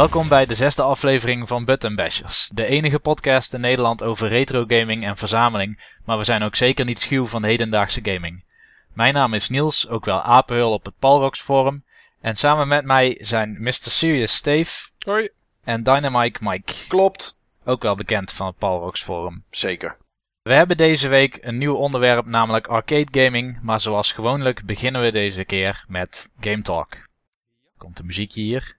Welkom bij de zesde aflevering van Button Bashers, de enige podcast in Nederland over retro gaming en verzameling, maar we zijn ook zeker niet schuw van de hedendaagse gaming. Mijn naam is Niels, ook wel Apenhul op het Palrox forum, en samen met mij zijn Mr. Serious Steve Hoi. en Dynamite Mike, Klopt. ook wel bekend van het Palrox forum. Zeker. We hebben deze week een nieuw onderwerp, namelijk arcade gaming, maar zoals gewoonlijk beginnen we deze keer met Game Talk. Komt de muziekje hier.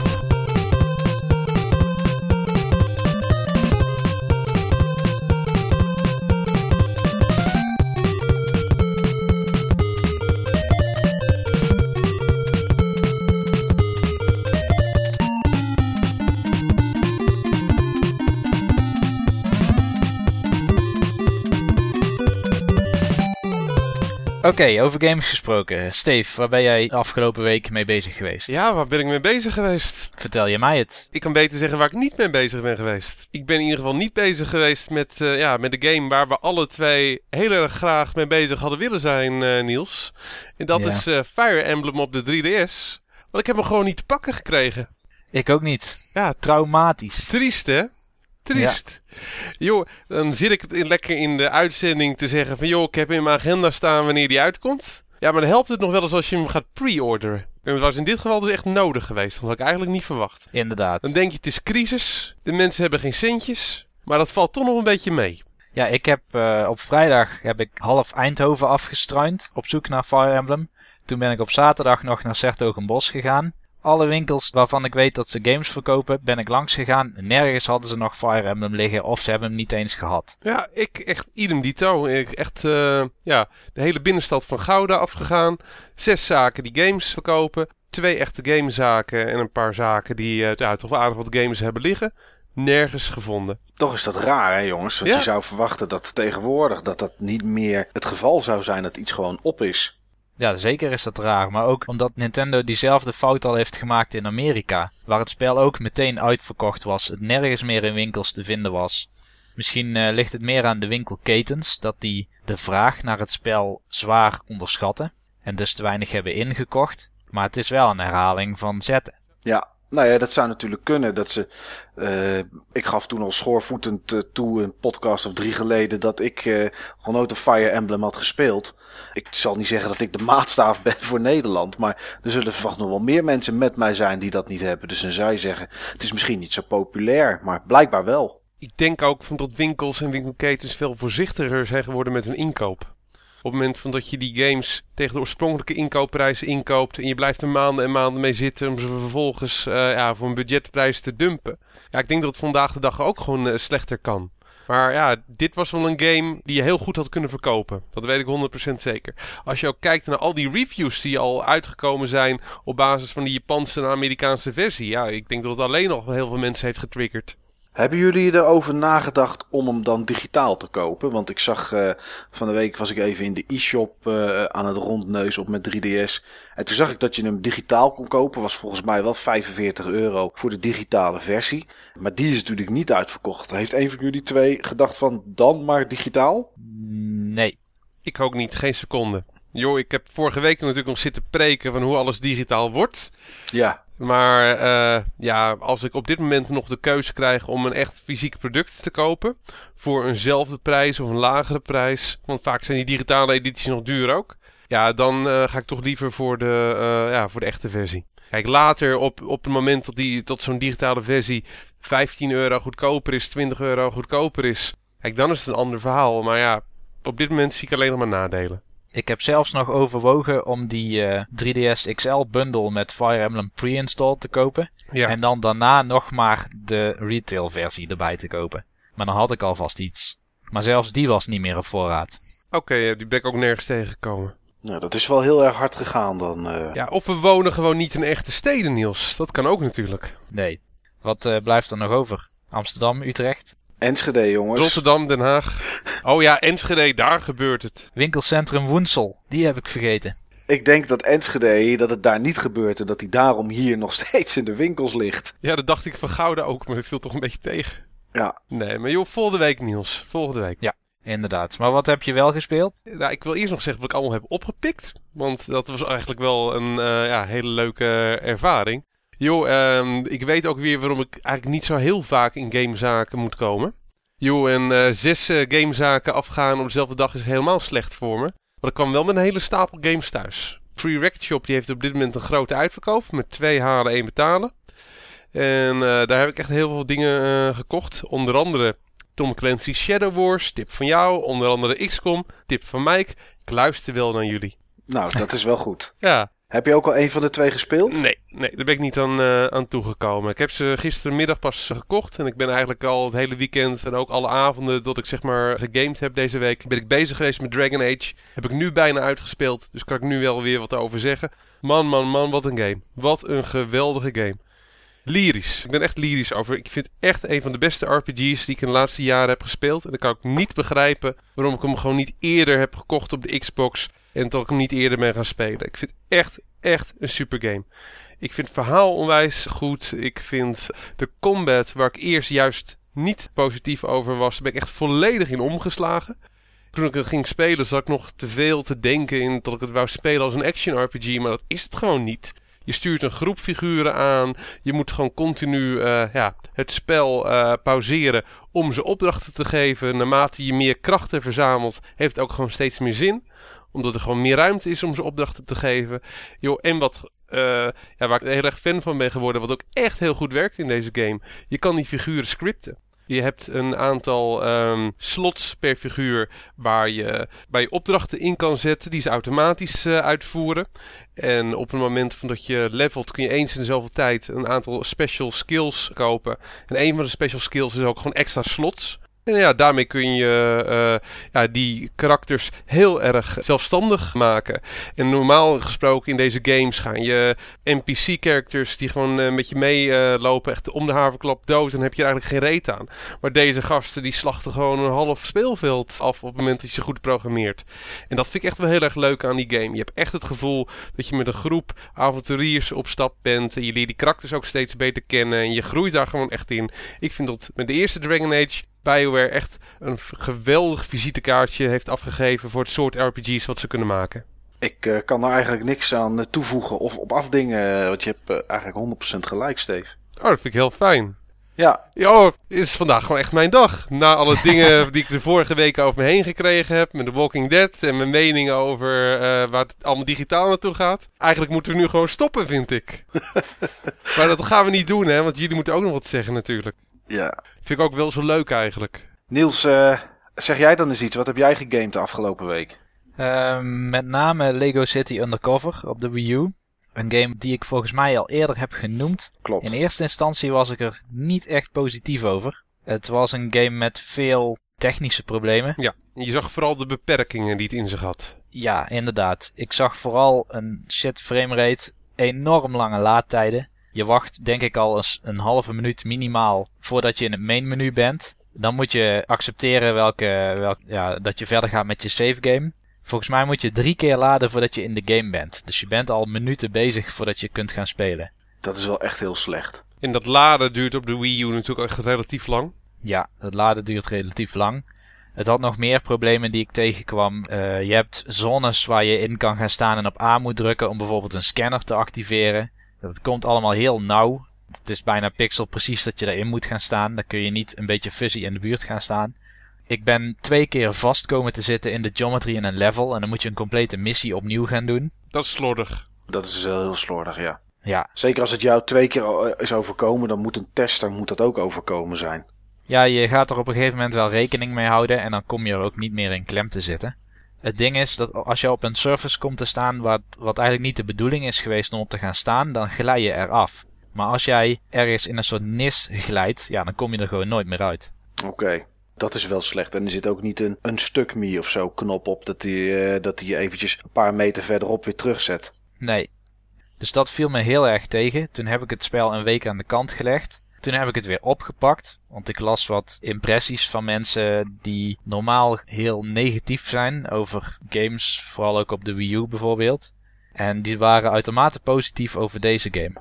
Oké, over games gesproken. Steve, waar ben jij de afgelopen week mee bezig geweest? Ja, waar ben ik mee bezig geweest? Vertel je mij het. Ik kan beter zeggen waar ik niet mee bezig ben geweest. Ik ben in ieder geval niet bezig geweest met, eh, ja, met de game waar we alle twee heel erg graag mee bezig hadden willen zijn, eh, Niels. En dat Ja. is eh, Fire Emblem op de 3DS. Want ik heb hem gewoon niet te pakken gekregen. Ik ook niet. Ja, Traumatisch. triest hè? Triest. Joh, dan zit ik het in- lekker in de uitzending te zeggen van... joh, ik heb in mijn agenda staan wanneer die uitkomt. Ja, maar dan helpt het nog wel eens als je hem gaat pre-orderen. En dat was in dit geval dus echt nodig geweest. Dat had ik eigenlijk niet verwacht. Inderdaad. Dan denk je het is crisis, de mensen hebben geen centjes, maar dat valt toch nog een beetje mee. Ja, ik heb eh, op vrijdag heb ik half Eindhoven afgestruind op zoek naar Fire Emblem. Toen ben ik op zaterdag nog naar Sertogenbos gegaan. Alle winkels waarvan ik weet dat ze games verkopen, ben ik langs gegaan. Nergens hadden ze nog Fire Emblem liggen of ze hebben hem niet eens gehad. Ja, ik echt idem dito. Ik echt eh, ja, de hele binnenstad van Gouda afgegaan. Zes zaken die games verkopen. Twee echte gamezaken en een paar zaken die eh, ja, toch wel aardig wat games hebben liggen. Nergens gevonden. Toch is dat raar, hè, jongens? Want Ja. je zou verwachten dat tegenwoordig dat dat niet meer het geval zou zijn dat iets gewoon op is. Ja, zeker is dat raar. Maar ook omdat Nintendo diezelfde fout al heeft gemaakt in Amerika. Waar het spel ook meteen uitverkocht was. Het nergens meer in winkels te vinden was. Misschien eh, ligt het meer aan de winkelketens. Dat die de vraag naar het spel zwaar onderschatten. En dus te weinig hebben ingekocht. Maar het is wel een herhaling van zetten. Ja, nou ja, dat zou natuurlijk kunnen. Dat ze, eh, ik gaf toen al schoorvoetend eh, toe, een podcast of drie geleden, dat ik een Fire Emblem had gespeeld. Ik zal niet zeggen dat ik de maatstaaf ben voor Nederland, maar er zullen vast nog wel meer mensen met mij zijn die dat niet hebben. Dus dan zou zeggen, het is misschien niet zo populair, maar blijkbaar wel. Ik denk ook van dat winkels en winkelketens veel voorzichtiger zijn geworden met hun inkoop. Op het moment van dat je die games tegen de oorspronkelijke inkoopprijs inkoopt en je blijft er maanden en maanden mee zitten om ze vervolgens eh, ja, voor een budgetprijs te dumpen. Ja, ik denk dat het vandaag de dag ook gewoon eh, slechter kan. Maar ja, dit was wel een game die je heel goed had kunnen verkopen. Dat weet ik 100% zeker. Als je ook kijkt naar al die reviews die al uitgekomen zijn op basis van die Japanse en Amerikaanse versie. Ja, ik denk dat het alleen nog heel veel mensen heeft getriggerd. Hebben jullie erover nagedacht om hem dan digitaal te kopen? Want ik zag eh, van de week was ik even in de e-shop eh, aan het rondneus op met 3DS. En toen zag ik dat je hem digitaal kon kopen. Was volgens mij wel 45 euro voor de digitale versie. Maar die is natuurlijk niet uitverkocht. Heeft een van jullie twee gedacht van dan maar digitaal? Nee. Ik ook niet, geen seconde. Joh, ik heb vorige week natuurlijk nog zitten preken van hoe alles digitaal wordt. Ja, Maar eh, ja, als ik op dit moment nog de keuze krijg om een echt fysiek product te kopen. voor eenzelfde prijs of een lagere prijs. Want vaak zijn die digitale edities nog duur ook. Ja, dan eh, ga ik toch liever voor de, eh, ja, voor de echte versie. Kijk, later op, op het moment dat, die, dat zo'n digitale versie 15 euro goedkoper is, 20 euro goedkoper is. Kijk, dan is het een ander verhaal. Maar ja, op dit moment zie ik alleen nog maar nadelen. Ik heb zelfs nog overwogen om die eh, 3DS XL bundle met Fire Emblem pre-installed te kopen. Ja. En dan daarna nog maar de retail versie erbij te kopen. Maar dan had ik alvast iets. Maar zelfs die was niet meer op voorraad. Oké, eh, die ben ik ook nergens tegengekomen. nou, dat is wel heel erg hard gegaan dan. eh. Ja, of we wonen gewoon niet in echte steden, Niels. Dat kan ook natuurlijk. Nee. Wat eh, blijft er nog over? Amsterdam, Utrecht? Enschede jongens. Rotterdam, Den Haag. Oh ja, Enschede, daar gebeurt het. Winkelcentrum Woensel. Die heb ik vergeten. Ik denk dat Enschede, dat het daar niet gebeurt. En dat hij daarom hier nog steeds in de winkels ligt. Ja, dat dacht ik van Gouda ook, maar dat viel toch een beetje tegen. Ja, Nee, maar joh, volgende week, Niels. Volgende week. Ja. Inderdaad. Maar wat heb je wel gespeeld? Nou, ik wil eerst nog zeggen wat ik allemaal heb opgepikt. Want dat was eigenlijk wel een uh, ja, hele leuke ervaring. Jo, um, ik weet ook weer waarom ik eigenlijk niet zo heel vaak in gamezaken moet komen. Jo, en uh, zes uh, gamezaken afgaan op dezelfde dag is helemaal slecht voor me. Maar ik kwam wel met een hele stapel games thuis. Free Record Shop die heeft op dit moment een grote uitverkoop met twee halen, één betalen. En uh, daar heb ik echt heel veel dingen gekocht. Onder andere Tom Clancy Shadow Wars, tip van jou. Onder andere XCOM, tip van Mike. Ik luister wel naar jullie. Nou, dat is wel goed. ja. Heb je ook al een van de twee gespeeld? Nee, nee daar ben ik niet aan, uh, aan toegekomen. Ik heb ze gistermiddag pas gekocht. En ik ben eigenlijk al het hele weekend en ook alle avonden dat ik zeg maar gegamed heb deze week... ben ik bezig geweest met Dragon Age. Heb ik nu bijna uitgespeeld, dus kan ik nu wel weer wat over zeggen. Man, man, man, wat een game. Wat een geweldige game. Lyrisch. Ik ben echt lyrisch over. Ik vind echt een van de beste RPG's die ik in de laatste jaren heb gespeeld. En dan kan ik niet begrijpen waarom ik hem gewoon niet eerder heb gekocht op de Xbox... En dat ik hem niet eerder ben gaan spelen. Ik vind het echt, echt een super game. Ik vind het verhaal onwijs goed. Ik vind de combat, waar ik eerst juist niet positief over was, ben ik echt volledig in omgeslagen. Toen ik het ging spelen, zat ik nog te veel te denken in dat ik het wou spelen als een action RPG, maar dat is het gewoon niet. Je stuurt een groep figuren aan. Je moet gewoon continu uh, ja, het spel uh, pauzeren om ze opdrachten te geven. Naarmate je meer krachten verzamelt, heeft het ook gewoon steeds meer zin omdat er gewoon meer ruimte is om ze opdrachten te geven. Yo, en wat, uh, ja, waar ik heel erg fan van ben geworden, wat ook echt heel goed werkt in deze game. Je kan die figuren scripten. Je hebt een aantal um, slots per figuur waar je, je opdrachten in kan zetten die ze automatisch uh, uitvoeren. En op het moment van dat je levelt kun je eens in dezelfde tijd een aantal special skills kopen. En een van de special skills is ook gewoon extra slots. En ja, daarmee kun je uh, ja, die karakters heel erg zelfstandig maken. En normaal gesproken in deze games gaan je NPC-characters die gewoon uh, met je meelopen, uh, echt om de haverklap dood. En heb je er eigenlijk geen reet aan. Maar deze gasten die slachten gewoon een half speelveld af op het moment dat je ze goed programmeert. En dat vind ik echt wel heel erg leuk aan die game. Je hebt echt het gevoel dat je met een groep avonturiers op stap bent. En je leert die karakters ook steeds beter kennen. En je groeit daar gewoon echt in. Ik vind dat met de eerste Dragon Age BioWare echt een geweldig visitekaartje heeft afgegeven voor het soort RPG's wat ze kunnen maken. Ik uh, kan er eigenlijk niks aan uh, toevoegen of op afdingen, want je hebt uh, eigenlijk 100% gelijk, Steve. Oh, dat vind ik heel fijn. Ja. Ja, het is vandaag gewoon echt mijn dag. Na alle dingen die ik de vorige weken over me heen gekregen heb. Met The Walking Dead en mijn meningen over waar het allemaal digitaal naartoe gaat. Eigenlijk moeten we nu gewoon stoppen, vind ik. maar dat gaan we niet doen, hè, want jullie moeten ook nog wat zeggen natuurlijk. Ja. Vind ik ook wel zo leuk eigenlijk. Niels, uh, zeg jij dan eens iets. Wat heb jij gegamed de afgelopen week? Uh, met name Lego City Undercover op de Wii U. Een game die ik volgens mij al eerder heb genoemd. Klopt. In eerste instantie was ik er niet echt positief over. Het was een game met veel technische problemen. Ja, je zag vooral de beperkingen die het in zich had. Ja, inderdaad. Ik zag vooral een shit framerate, enorm lange laadtijden. Je wacht denk ik al eens een halve minuut minimaal voordat je in het main menu bent. Dan moet je accepteren welke, welk, ja, dat je verder gaat met je save game. Volgens mij moet je drie keer laden voordat je in de game bent. Dus je bent al minuten bezig voordat je kunt gaan spelen. Dat is wel echt heel slecht. En dat laden duurt op de Wii U natuurlijk echt relatief lang. Ja, het laden duurt relatief lang. Het had nog meer problemen die ik tegenkwam. Uh, je hebt zones waar je in kan gaan staan en op A moet drukken om bijvoorbeeld een scanner te activeren. Dat komt allemaal heel nauw. Het is bijna pixel precies dat je daarin moet gaan staan. Dan kun je niet een beetje fuzzy in de buurt gaan staan. Ik ben twee keer vast komen te zitten in de geometry in een level. En dan moet je een complete missie opnieuw gaan doen. Dat is slordig. Dat is wel heel slordig, ja. Ja. Zeker als het jou twee keer is overkomen, dan moet een tester moet dat ook overkomen zijn. Ja, je gaat er op een gegeven moment wel rekening mee houden. En dan kom je er ook niet meer in klem te zitten. Het ding is dat als je op een surface komt te staan wat, wat eigenlijk niet de bedoeling is geweest om op te gaan staan, dan glij je eraf. Maar als jij ergens in een soort nis glijdt, ja, dan kom je er gewoon nooit meer uit. Oké, okay. dat is wel slecht. En er zit ook niet een, een stuk me of zo knop op dat die, uh, dat die je eventjes een paar meter verderop weer terugzet. Nee. Dus dat viel me heel erg tegen. Toen heb ik het spel een week aan de kant gelegd. Toen heb ik het weer opgepakt, want ik las wat impressies van mensen die normaal heel negatief zijn over games, vooral ook op de Wii U bijvoorbeeld. En die waren uitermate positief over deze game.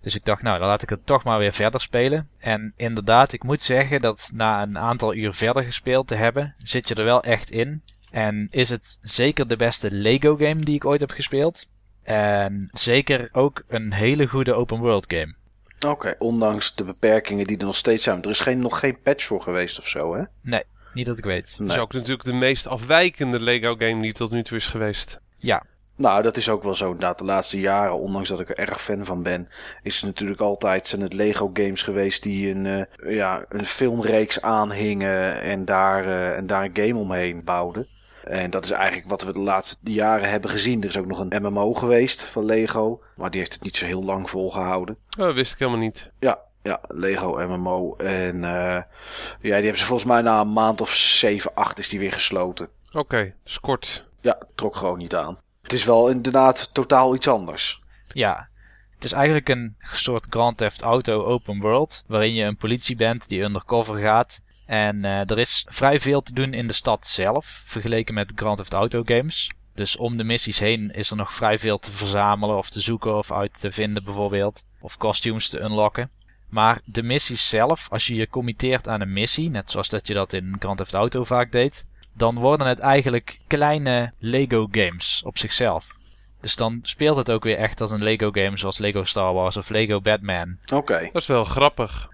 Dus ik dacht, nou, dan laat ik het toch maar weer verder spelen. En inderdaad, ik moet zeggen dat na een aantal uur verder gespeeld te hebben, zit je er wel echt in. En is het zeker de beste Lego game die ik ooit heb gespeeld. En zeker ook een hele goede open world game. Oké, ondanks de beperkingen die er nog steeds zijn. Er is geen, nog geen patch voor geweest of zo, hè? Nee, niet dat ik weet. Het is ook natuurlijk de meest afwijkende Lego game die tot nu toe is geweest. Ja, Nou, dat is ook wel zo. Inderdaad, de laatste jaren, ondanks dat ik er erg fan van ben, is het natuurlijk altijd zijn het Lego games geweest die een, eh, ja, een filmreeks aanhingen en daar, eh, en daar een game omheen bouwden. En dat is eigenlijk wat we de laatste jaren hebben gezien. Er is ook nog een MMO geweest van Lego, maar die heeft het niet zo heel lang volgehouden. Oh, dat wist ik helemaal niet. Ja, ja, Lego MMO. En eh, ja, die hebben ze volgens mij na een maand of 7, 8 is die weer gesloten. Oké, is kort. Ja, trok gewoon niet aan. Het is wel inderdaad totaal iets anders. Ja, het is eigenlijk een soort Grand Theft Auto open world, waarin je een politie bent die undercover gaat. En eh, er is vrij veel te doen in de stad zelf, vergeleken met Grand Theft Auto games. Dus om de missies heen is er nog vrij veel te verzamelen of te zoeken of uit te vinden bijvoorbeeld. Of costumes te unlocken. Maar de missies zelf, als je je committeert aan een missie, net zoals dat je dat in Grand Theft Auto vaak deed, dan worden het eigenlijk kleine Lego games op zichzelf. Dus dan speelt het ook weer echt als een Lego game zoals Lego Star Wars of Lego Batman. Oké. Dat is wel grappig.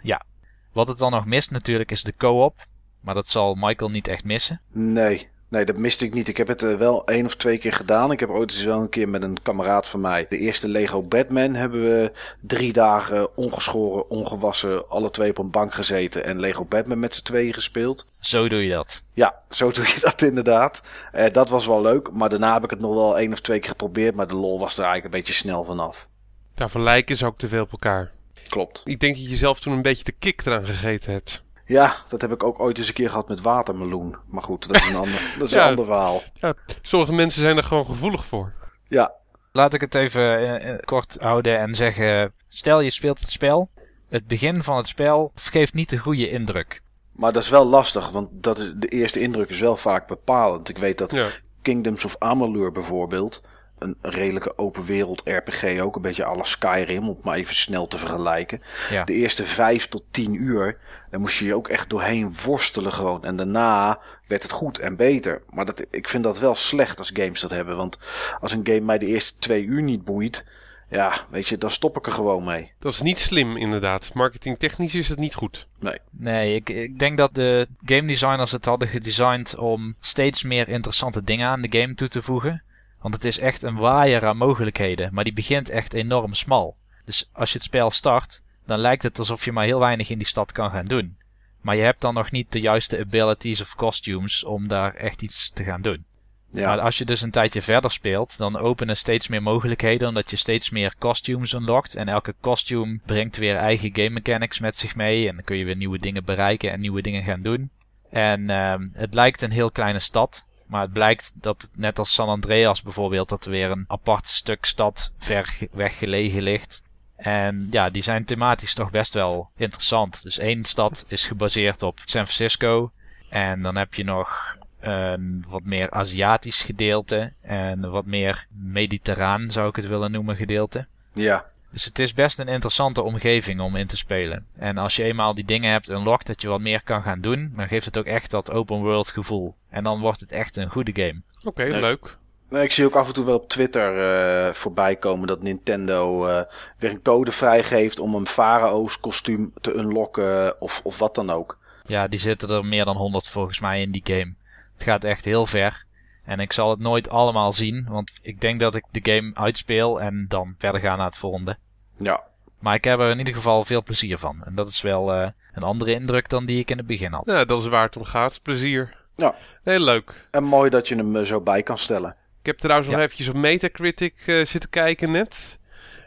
Wat het dan nog mist natuurlijk is de co-op. Maar dat zal Michael niet echt missen. Nee, nee, dat miste ik niet. Ik heb het eh, wel één of twee keer gedaan. Ik heb ooit eens wel een keer met een kameraad van mij. De eerste Lego Batman hebben we drie dagen ongeschoren, ongewassen, alle twee op een bank gezeten. En Lego Batman met z'n tweeën gespeeld. Zo doe je dat. Ja, zo doe je dat inderdaad. Eh, dat was wel leuk. Maar daarna heb ik het nog wel één of twee keer geprobeerd. Maar de lol was er eigenlijk een beetje snel vanaf. Daarvan lijken ze ook te veel op elkaar. Klopt. Ik denk dat je zelf toen een beetje de kick eraan gegeten hebt. Ja, dat heb ik ook ooit eens een keer gehad met watermeloen. Maar goed, dat is een ander, dat is Ja. een ander verhaal. Ja, sommige mensen zijn er gewoon gevoelig voor. Ja, Laat ik het even eh, eh, kort houden en zeggen. Stel je speelt het spel. Het begin van het spel geeft niet de goede indruk. maar dat is wel lastig. Want dat is, de eerste indruk is wel vaak bepalend. Ik weet dat Ja. Kingdoms of Amalur bijvoorbeeld. Een redelijke open wereld RPG, ook een beetje la Skyrim, om het maar even snel te vergelijken. Ja. De eerste vijf tot tien uur, daar moest je je ook echt doorheen worstelen gewoon. En daarna werd het goed en beter. Maar dat, ik vind dat wel slecht als games dat hebben. Want als een game mij de eerste twee uur niet boeit, ja, weet je, dan stop ik er gewoon mee. Dat is niet slim inderdaad. Marketingtechnisch is het niet goed. Nee. Nee, ik, ik denk dat de game designers het hadden gedesigned om steeds meer interessante dingen aan de game toe te voegen. Want het is echt een waaier aan mogelijkheden, maar die begint echt enorm smal. Dus als je het spel start, dan lijkt het alsof je maar heel weinig in die stad kan gaan doen. Maar je hebt dan nog niet de juiste abilities of costumes om daar echt iets te gaan doen. Ja, Maar als je dus een tijdje verder speelt, dan openen steeds meer mogelijkheden omdat je steeds meer costumes unlockt. En elke costume brengt weer eigen game mechanics met zich mee. En dan kun je weer nieuwe dingen bereiken en nieuwe dingen gaan doen. En ehm, het lijkt een heel kleine stad. Maar het blijkt dat, net als San Andreas bijvoorbeeld, dat er weer een apart stuk stad ver weg gelegen ligt. En ja, die zijn thematisch toch best wel interessant. Dus één stad is gebaseerd op San Francisco. En dan heb je nog een wat meer Aziatisch gedeelte. En een wat meer mediterraan zou ik het willen noemen gedeelte. ja, Dus het is best een interessante omgeving om in te spelen. En als je eenmaal die dingen hebt unlocked dat je wat meer kan gaan doen, dan geeft het ook echt dat open world gevoel. En dan wordt het echt een goede game. Oké, Nee. leuk. Nou, ik zie ook af en toe wel op Twitter eh, voorbij komen dat Nintendo eh, weer een code vrijgeeft om een Pharaoh's kostuum te unlocken of, of wat dan ook. Ja, die zitten er meer dan 100 volgens mij in die game. Het gaat echt heel ver. En ik zal het nooit allemaal zien, want ik denk dat ik de game uitspeel en dan verder ga naar het volgende. Ja, Maar ik heb er in ieder geval veel plezier van. En dat is wel eh, een andere indruk dan die ik in het begin had. Ja, dat is waar het om gaat. Plezier. Ja. Heel leuk. en mooi dat je hem eh, zo bij kan stellen. Ik heb trouwens nog Ja. eventjes op Metacritic eh, zitten kijken net.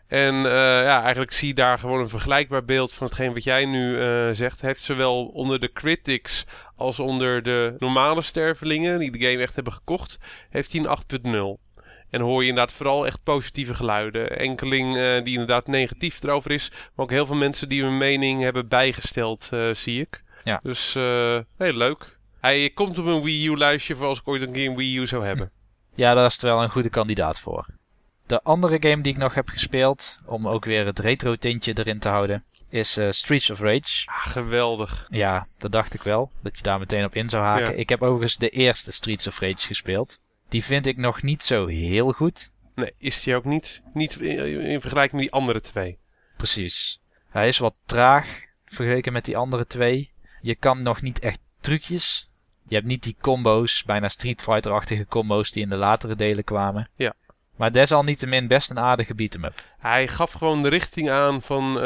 En eh, ja, eigenlijk zie je daar gewoon een vergelijkbaar beeld van hetgeen wat jij nu eh, zegt. Heeft zowel onder de critics als onder de normale stervelingen die de game echt hebben gekocht, heeft hij een 8.0. En hoor je inderdaad vooral echt positieve geluiden. Enkeling eh, die inderdaad negatief erover is. Maar ook heel veel mensen die hun mening hebben bijgesteld, eh, zie ik. Ja. Dus eh, heel leuk. Hij komt op een Wii U lijstje voor als ik ooit een keer een Wii U zou hebben. Ja, daar is het wel een goede kandidaat voor. De andere game die ik nog heb gespeeld, om ook weer het retro tintje erin te houden, is uh, Streets of Rage. Ah, geweldig. Ja, dat dacht ik wel, dat je daar meteen op in zou haken. Ja. Ik heb overigens de eerste Streets of Rage gespeeld. Die vind ik nog niet zo heel goed. Nee, is die ook niet, niet in, in vergelijking met die andere twee. Precies. Hij is wat traag vergeleken met die andere twee. Je kan nog niet echt trucjes. Je hebt niet die combo's, bijna Street Fighter-achtige combo's die in de latere delen kwamen. Ja. Maar desalniettemin best een aardige beat-em-up. Hij gaf gewoon de richting aan van eh,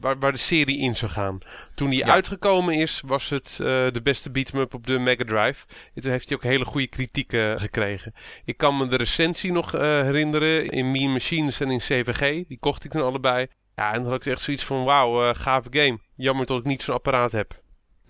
waar, waar de serie in zou gaan. Toen die Ja. uitgekomen is, was het eh, de beste beat-em-up op de Mega Drive. En toen heeft hij ook hele goede kritiek eh, gekregen. Ik kan me de recensie nog eh, herinneren in Mean Machines en in CVG. Die kocht ik toen allebei. Ja, en dan had ik echt zoiets van, wauw, gave game. Jammer dat ik niet zo'n apparaat heb.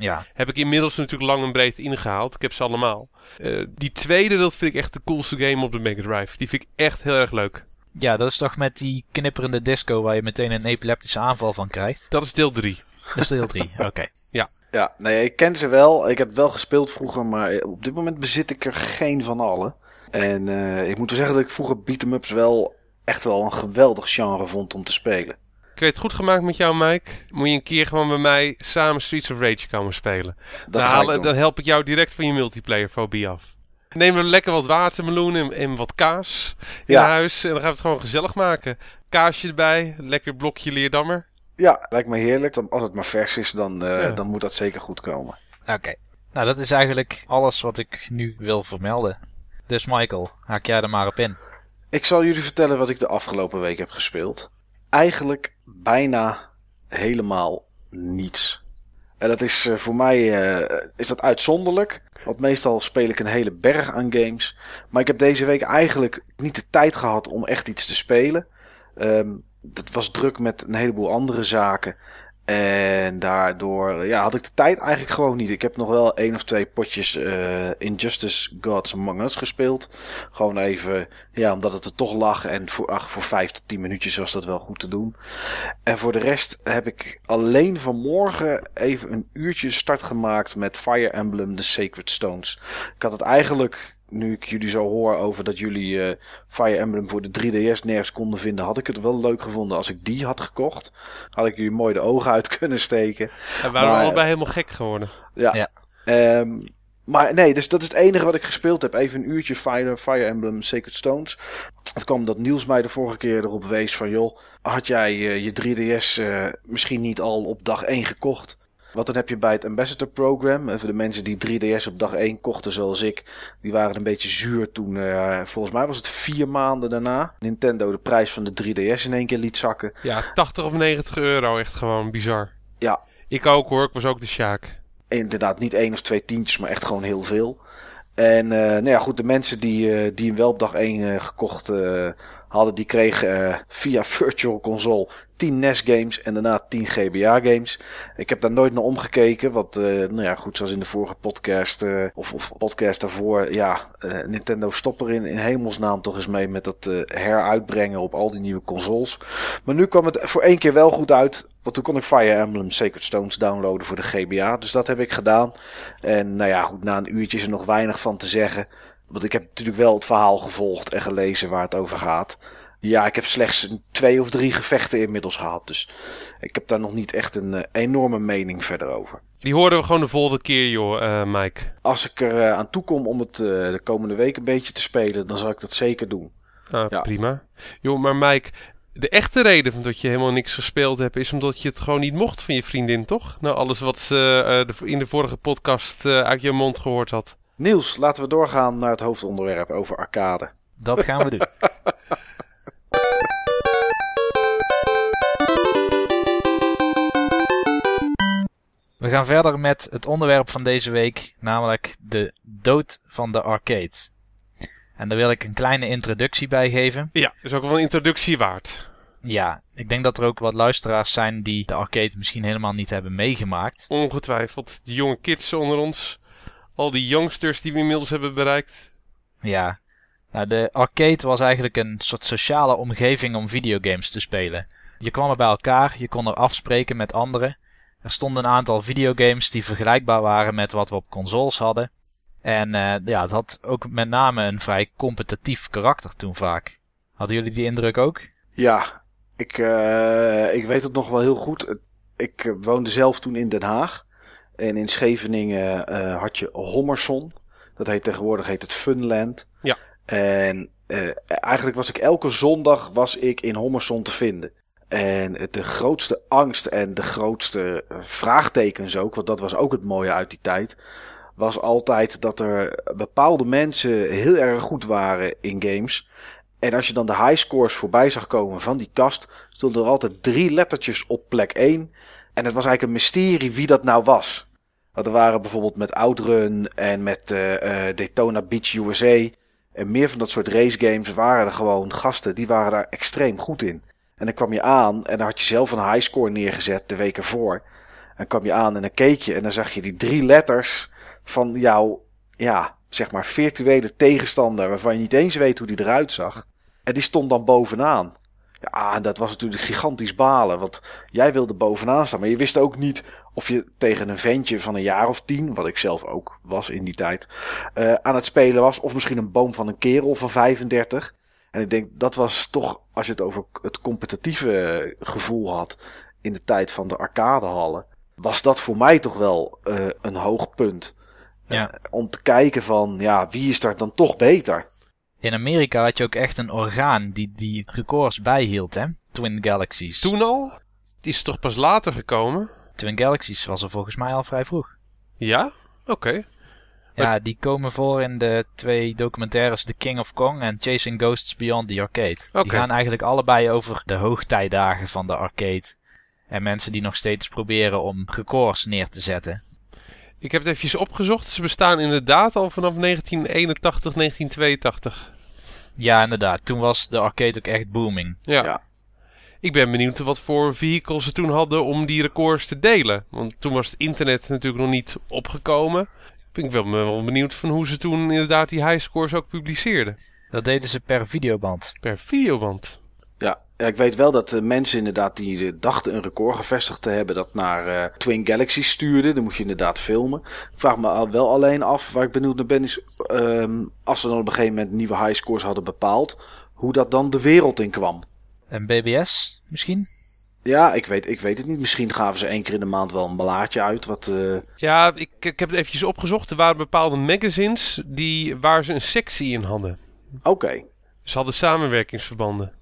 Ja, Heb ik inmiddels natuurlijk lang en breed ingehaald. Ik heb ze allemaal. Eh, die tweede, dat vind ik echt de coolste game op de Mega Drive. Die vind ik echt heel erg leuk. ja, dat is toch met die knipperende disco waar je meteen een epileptische aanval van krijgt. Dat is deel 3. Dat is deel 3, oké. Ja, nee, ik ken ze wel. Ik heb wel gespeeld vroeger, maar op dit moment bezit ik er geen van allen. En eh, ik moet wel zeggen dat ik vroeger beat-em-ups wel echt wel een geweldig genre vond om te spelen. Ik weet het goed gemaakt met jou, Mike. Moet je een keer gewoon bij mij samen Streets of Rage komen spelen. Dan, halen- dan help ik jou direct van je multiplayer fobie af. Neem we lekker wat watermeloen en, en wat kaas in Ja. huis. En dan gaan we het gewoon gezellig maken. Kaasje erbij, lekker blokje leerdammer. Ja, lijkt me heerlijk. Als het maar vers is, dan, eh, Ja. dan moet dat zeker goed komen. Oké. Nou, dat is eigenlijk alles wat ik nu wil vermelden. Dus Michael, haak jij er maar op in. Ik zal jullie vertellen wat ik de afgelopen week heb gespeeld. Eigenlijk bijna helemaal niets. En dat is eh, voor mij eh, is dat uitzonderlijk. Want meestal speel ik een hele berg aan games. Maar ik heb deze week eigenlijk niet de tijd gehad om echt iets te spelen. Ehm dat was druk met een heleboel andere zaken. En daardoor ja, had ik de tijd eigenlijk gewoon niet. Ik heb nog wel één of twee potjes eh, Injustice Gods Among Us gespeeld. Gewoon even, ja, omdat het er toch lag. En voor, ach, voor vijf tot tien minuutjes was dat wel goed te doen. En voor de rest heb ik alleen vanmorgen even een uurtje start gemaakt met Fire Emblem The Sacred Stones. Ik had het eigenlijk, nu ik jullie zo hoor over dat jullie eh, Fire Emblem voor de 3DS nergens konden vinden, had ik het wel leuk gevonden als ik die had gekocht. Had ik jullie mooi de ogen uit kunnen steken. En we waren Maar- allebei helemaal gek geworden. Ja. Ja. Ehm, maar nee, dus dat is het enige wat ik gespeeld heb. Even een uurtje Fire, Fire Emblem Sacred Stones. Het kwam dat Niels mij de vorige keer erop wees van... joh, had jij eh, je 3DS eh, misschien niet al op dag 1 gekocht? Want dan heb je bij het Ambassador Program... en voor de mensen die 3DS op dag 1 kochten zoals ik... die waren een beetje zuur toen... eh, volgens mij was het vier maanden daarna... Nintendo de prijs van de 3DS in één keer liet zakken. Ja, 80 of 90 euro. Echt gewoon bizar. Ja, Ik ook hoor. Ik was ook de Sjaak. inderdaad niet één of twee tientjes, maar echt gewoon heel veel. En eh, nou ja, goed, de mensen die, eh, die hem wel op dag 1 gekocht eh, hadden, die kregen eh, via Virtual Console 10 NES games en daarna 10 GBA games. Ik heb daar nooit naar omgekeken, want eh, nou ja, goed, zoals in de vorige podcast eh, of, of podcast daarvoor, ja, eh, Nintendo stopt er in, hemelsnaam toch eens mee met dat heruitbrengen op al die nieuwe consoles. Maar nu kwam het voor één keer wel goed uit. Want toen kon ik Fire Emblem Sacred Stones downloaden voor de GBA. Dus dat heb ik gedaan. En nou ja, goed, na een uurtje is er nog weinig van te zeggen. Want ik heb natuurlijk wel het verhaal gevolgd en gelezen waar het over gaat. Ja, ik heb slechts een- twee of drie gevechten inmiddels gehad. Dus ik heb daar nog niet echt een eh, enorme mening verder over. Die horen we gewoon de volgende keer, joh, eh, Mike. Als ik er eh, aan toe kom om het eh, de komende week een beetje te spelen, dan zal ik dat zeker doen. Ah, Ja. prima. Joh, maar Mike, de echte reden dat je helemaal niks gespeeld hebt, is omdat je het gewoon niet mocht van je vriendin, toch? Nou, alles wat ze eh, de- in de vorige podcast uit je mond gehoord had. Niels, laten we doorgaan naar het hoofdonderwerp over arcade. Dat gaan we doen. We gaan verder met het onderwerp van deze week, namelijk de dood van de arcade. En daar wil ik een kleine introductie bij geven. Ja, is ook wel een introductie waard. Ja, ik denk dat er ook wat luisteraars zijn die de arcade misschien helemaal niet hebben meegemaakt. Ongetwijfeld. Die jonge kids onder ons. Al die youngsters die we inmiddels hebben bereikt. Ja, nou, de arcade was eigenlijk een soort sociale omgeving om videogames te spelen. Je kwam er bij elkaar, je kon er afspreken met anderen. Er stonden een aantal videogames die vergelijkbaar waren met wat we op consoles hadden. En eh, ja, het had ook met name een vrij competitief karakter toen vaak. Hadden jullie die indruk ook? Ja, ik, uh, ik weet het nog wel heel goed. Ik woonde zelf toen in Den Haag. En in Scheveningen uh, had je Hommerson. Dat heet tegenwoordig heet het Funland. Ja. En uh, eigenlijk was ik elke zondag was ik in Hommerson te vinden. En de grootste angst en de grootste vraagtekens ook, want dat was ook het mooie uit die tijd, was altijd dat er bepaalde mensen heel erg goed waren in games. En als je dan de highscores voorbij zag komen van die kast, stonden er altijd drie lettertjes op plek 1. En het was eigenlijk een mysterie wie dat nou was. Want er waren bijvoorbeeld met Outrun en met uh, uh, Daytona Beach USA en meer van dat soort racegames waren er gewoon gasten die waren daar extreem goed in. En dan kwam je aan en dan had je zelf een highscore neergezet de week ervoor. En kwam je aan en dan keek je en dan zag je die drie letters van jouw, ja, zeg maar virtuele tegenstander waarvan je niet eens weet hoe die eruit zag. En die stond dan bovenaan. Ja, dat was natuurlijk gigantisch balen, want jij wilde bovenaan staan, maar je wist ook niet of je tegen een ventje van een jaar of tien, wat ik zelf ook was in die tijd, uh, aan het spelen was. Of misschien een boom van een kerel van 35. En ik denk dat was toch, als je het over het competitieve gevoel had in de tijd van de arcadehallen, was dat voor mij toch wel uh, een hoog punt. Ja. Uh, om te kijken van, ja, wie is daar dan toch beter? In Amerika had je ook echt een orgaan die die records bijhield, hè? Twin Galaxies. Toen al? Die is toch pas later gekomen? Twin Galaxies was er volgens mij al vrij vroeg. Ja? Oké. Okay. Ja, die komen voor in de twee documentaires The King of Kong en Chasing Ghosts Beyond the Arcade. Okay. Die gaan eigenlijk allebei over de hoogtijdagen van de arcade. En mensen die nog steeds proberen om records neer te zetten. Ik heb het eventjes opgezocht. Ze bestaan inderdaad al vanaf 1981, 1982. Ja, inderdaad. Toen was de arcade ook echt booming. Ja. Ja. Ik ben benieuwd wat voor vehicles ze toen hadden om die records te delen. Want toen was het internet natuurlijk nog niet opgekomen. Ik ben wel, wel benieuwd van hoe ze toen inderdaad die highscores ook publiceerden. Dat deden ze per videoband. Per videoband. Ja, ik weet wel dat de mensen inderdaad die eh, dachten een record gevestigd te hebben, dat naar uh, Twin Galaxies stuurden. Dan moest je inderdaad filmen. Ik vraag me al- wel alleen af, waar ik benieuwd naar ben, is ehm, als ze dan op een gegeven moment nieuwe highscores hadden bepaald, hoe dat dan de wereld in kwam. En BBS misschien? Ja, ik weet, ik weet het niet. Misschien gaven ze één keer in de maand wel een blaadje uit. Wat, eh, Ja, ik, ik heb het eventjes opgezocht. Er waren bepaalde magazines die, waar ze een sectie in hadden. Oké. Ze hadden samenwerkingsverbanden.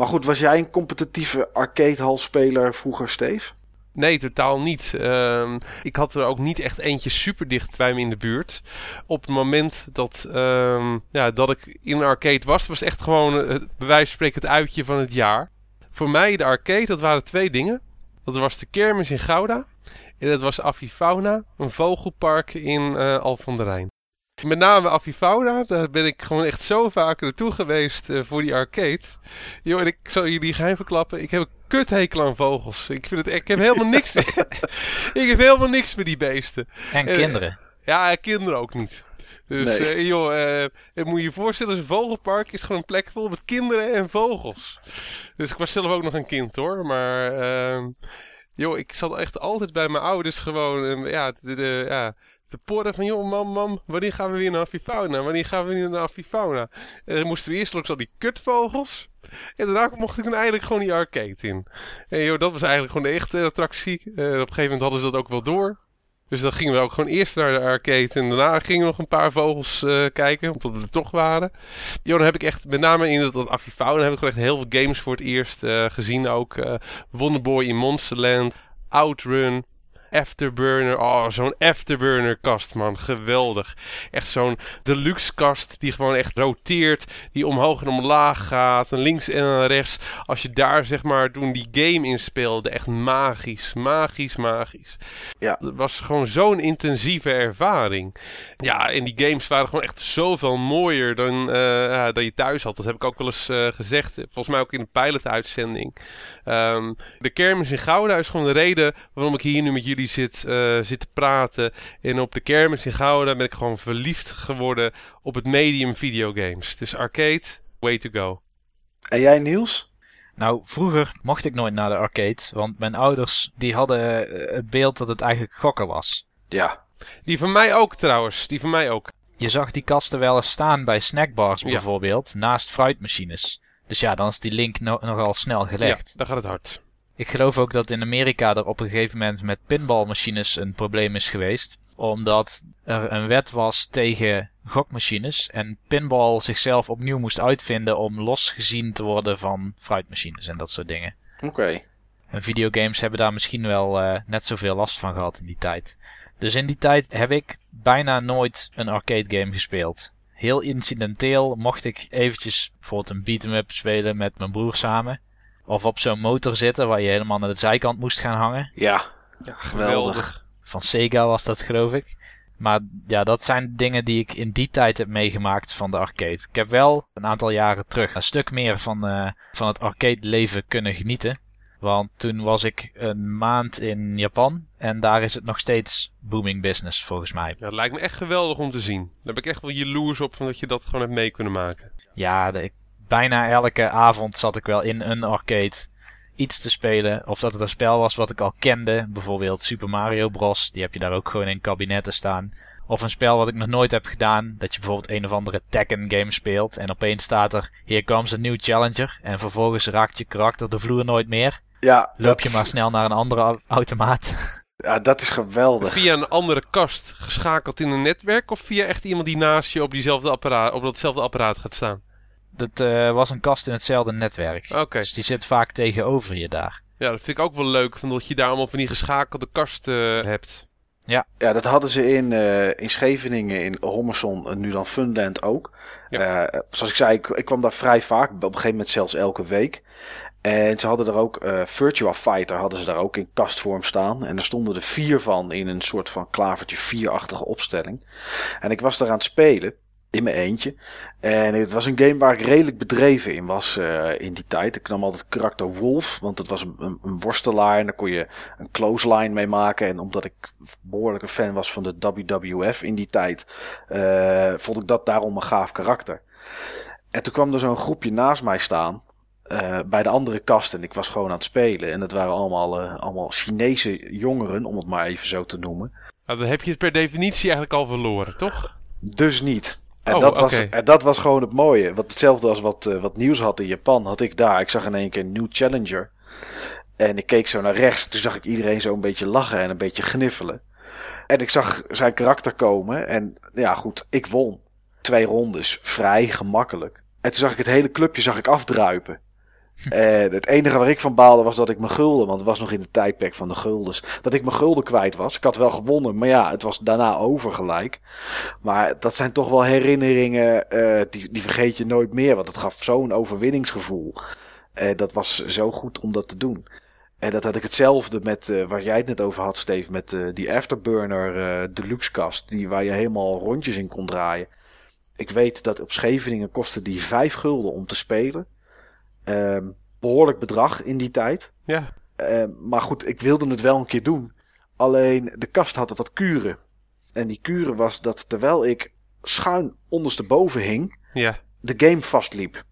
Maar goed, was jij een competitieve arcadehalspeler vroeger, Steve? Nee, totaal niet. Ehm, ik had er ook niet echt eentje super dicht bij me in de buurt. Op het moment dat, ehm, ja, dat ik in een arcade was, was echt gewoon eh, bij wijze van spreken het uitje van het jaar. Voor mij de arcade, dat waren twee dingen. Dat was de kermis in Gouda. En dat was Avifauna, een vogelpark in eh Al van der Rijn. Met name Avifauna, daar ben ik gewoon echt zo vaak naartoe geweest eh, voor die arcade. Joh, en ik zal jullie geheim verklappen, ik heb een kuthekel aan vogels. Ik, vind het, ik heb helemaal niks, ik heb helemaal niks met die beesten. En Eh, kinderen. Ja, kinderen ook niet. Dus Nee. eh, joh, het moet je je voorstellen, een vogelpark is gewoon een plek vol met kinderen en vogels. Dus ik was zelf ook nog een kind hoor, maar ehm, joh, ik zat echt altijd bij mijn ouders gewoon, eh, ja, de, de, ja, te porren van, joh, mam, mam, wanneer gaan we weer naar Avifauna? Wanneer gaan we weer naar Avifauna? En dan moesten we eerst langs al die kutvogels. En daarna mocht ik dan eigenlijk gewoon die arcade in. En joh, dat was eigenlijk gewoon de echte attractie. Eh, op een gegeven moment hadden ze dat ook wel door. Dus dan gingen we ook gewoon eerst naar de arcade en daarna gingen we nog een paar vogels eh, kijken, omdat we er toch waren. Jo, dan heb ik echt, met name in dat, dat Avifauna, heb ik gewoon echt heel veel games voor het eerst eh, gezien ook. eh Wonderboy in Monsterland, Outrun, Afterburner. Oh, zo'n Afterburner kast, man. Geweldig. Echt zo'n deluxe kast die gewoon echt roteert, die omhoog en omlaag gaat, en links en rechts. Als je daar zeg maar toen die game in speelde, echt magisch, magisch, magisch. Ja. Het was gewoon zo'n intensieve ervaring. Ja, en die games waren gewoon echt zoveel mooier dan, eh, dan je thuis had. Dat heb ik ook wel eens eh, gezegd. Volgens mij ook in een pilot-uitzending. Ehm, de kermis in Gouda is gewoon de reden waarom ik hier nu met jullie zit, eh, zit te praten. En op de kermis in Gouda ben ik gewoon verliefd geworden op het medium videogames. Dus arcade, way to go. En jij, Niels? Nou, vroeger mocht ik nooit naar de arcade, want mijn ouders die hadden eh, het beeld dat het eigenlijk gokken was. Ja. Die van mij ook trouwens, die van mij ook. je zag die kasten wel eens staan bij snackbars Ja. bijvoorbeeld, naast fruitmachines. Dus ja, dan is die link no- nogal snel gelegd. Ja, daar gaat het hard. Ik geloof ook dat in Amerika er op een gegeven moment met pinballmachines een probleem is geweest. Omdat er een wet was tegen gokmachines. En pinball zichzelf opnieuw moest uitvinden om losgezien te worden van fruitmachines en dat soort dingen. Oké. En videogames hebben daar misschien wel eh, net zoveel last van gehad in die tijd. Dus in die tijd heb ik bijna nooit een arcade game gespeeld. Heel incidenteel mocht ik eventjes bijvoorbeeld een beat-em-up spelen met mijn broer samen. Of op zo'n motor zitten waar je helemaal naar de zijkant moest gaan hangen. Ja. ja, geweldig. Van Sega was dat geloof ik. Maar ja, dat zijn dingen die ik in die tijd heb meegemaakt van de arcade. Ik heb wel een aantal jaren terug een stuk meer van, eh, van het arcade leven kunnen genieten. Want toen was ik een maand in Japan en daar is het nog steeds booming business volgens mij. Ja, het lijkt me echt geweldig om te zien. Daar ben ik echt wel jaloers op van dat je dat gewoon hebt mee kunnen maken. Ja, de- ik, bijna elke avond zat ik wel in een arcade iets te spelen. Of dat het een spel was wat ik al kende. Bijvoorbeeld Super Mario Bros. Die heb je daar ook gewoon in kabinetten staan. Of een spel wat ik nog nooit heb gedaan. Dat je bijvoorbeeld een of andere Tekken game speelt. En opeens staat er, here comes a new challenger. En vervolgens raakt je karakter de vloer nooit meer. Ja, Loop dat, je maar snel naar een andere au- automaat. ja, dat is geweldig. Via een andere kast geschakeld in een netwerk of via echt iemand die naast je op, diezelfde apparaat, op datzelfde apparaat gaat staan? Dat eh, was een kast in hetzelfde netwerk. Oké. Dus die zit vaak tegenover je daar. Ja, dat vind ik ook wel leuk, van dat je daar allemaal van die geschakelde kasten hebt. Ja, dat hadden ze in, eh, in Scheveningen, in Hommerson, en nu dan Funland ook. Eh, zoals ik zei, ik, ik kwam daar vrij vaak, op een gegeven moment zelfs elke week. En ze hadden er ook, eh, Virtua Fighter hadden ze daar ook in kastvorm staan. En er stonden er vier van in een soort van klavertje vierachtige opstelling. En ik was daar aan het spelen, in mijn eentje. En het was een game waar ik redelijk bedreven in was eh, in die tijd. Ik nam altijd karakter Wolf, want het was een, een, worstelaar. En daar kon je een clothesline mee maken. En omdat ik behoorlijk een fan was van de WWF in die tijd, eh, vond ik dat daarom een gaaf karakter. En toen kwam er zo'n groepje naast mij staan. eh, bij de andere kast en ik was gewoon aan het spelen. En het waren allemaal, allemaal Chinese jongeren, om het maar even zo te noemen. Nou, dan heb je het per definitie eigenlijk al verloren, toch? Dus niet. En, Oh, dat, was, en dat was gewoon het mooie. Wat hetzelfde als wat, eh, wat nieuws had in Japan, had ik daar. Ik zag in één keer een nieuw challenger. En ik keek zo naar rechts. Toen zag ik iedereen zo een beetje lachen en een beetje gniffelen. En ik zag zijn karakter komen. En ja, goed, ik won. Twee rondes, vrij gemakkelijk. En toen zag ik het hele clubje zag ik afdruipen. Het enige waar ik van baalde was dat ik mijn gulden, want het was nog in de tijdperk van de guldens, dat ik mijn gulden kwijt was. Ik had wel gewonnen, maar ja, het was daarna over gelijk. Maar dat zijn toch wel herinneringen, eh, die, die vergeet je nooit meer, want het gaf zo'n overwinningsgevoel. En dat was zo goed om dat te doen. En dat had ik hetzelfde met, eh, waar jij het net over had, Steve, met eh, die Afterburner eh, Deluxe kast, die, waar je helemaal rondjes in kon draaien. Ik weet dat op Scheveningen kostte die vijf gulden om te spelen. Ehm, behoorlijk bedrag in die tijd. Ja. Eh, maar goed, ik wilde het wel een keer doen. Alleen de kast had wat kuren. En die kuren was dat terwijl ik schuin ondersteboven hing, Ja. de game vastliep.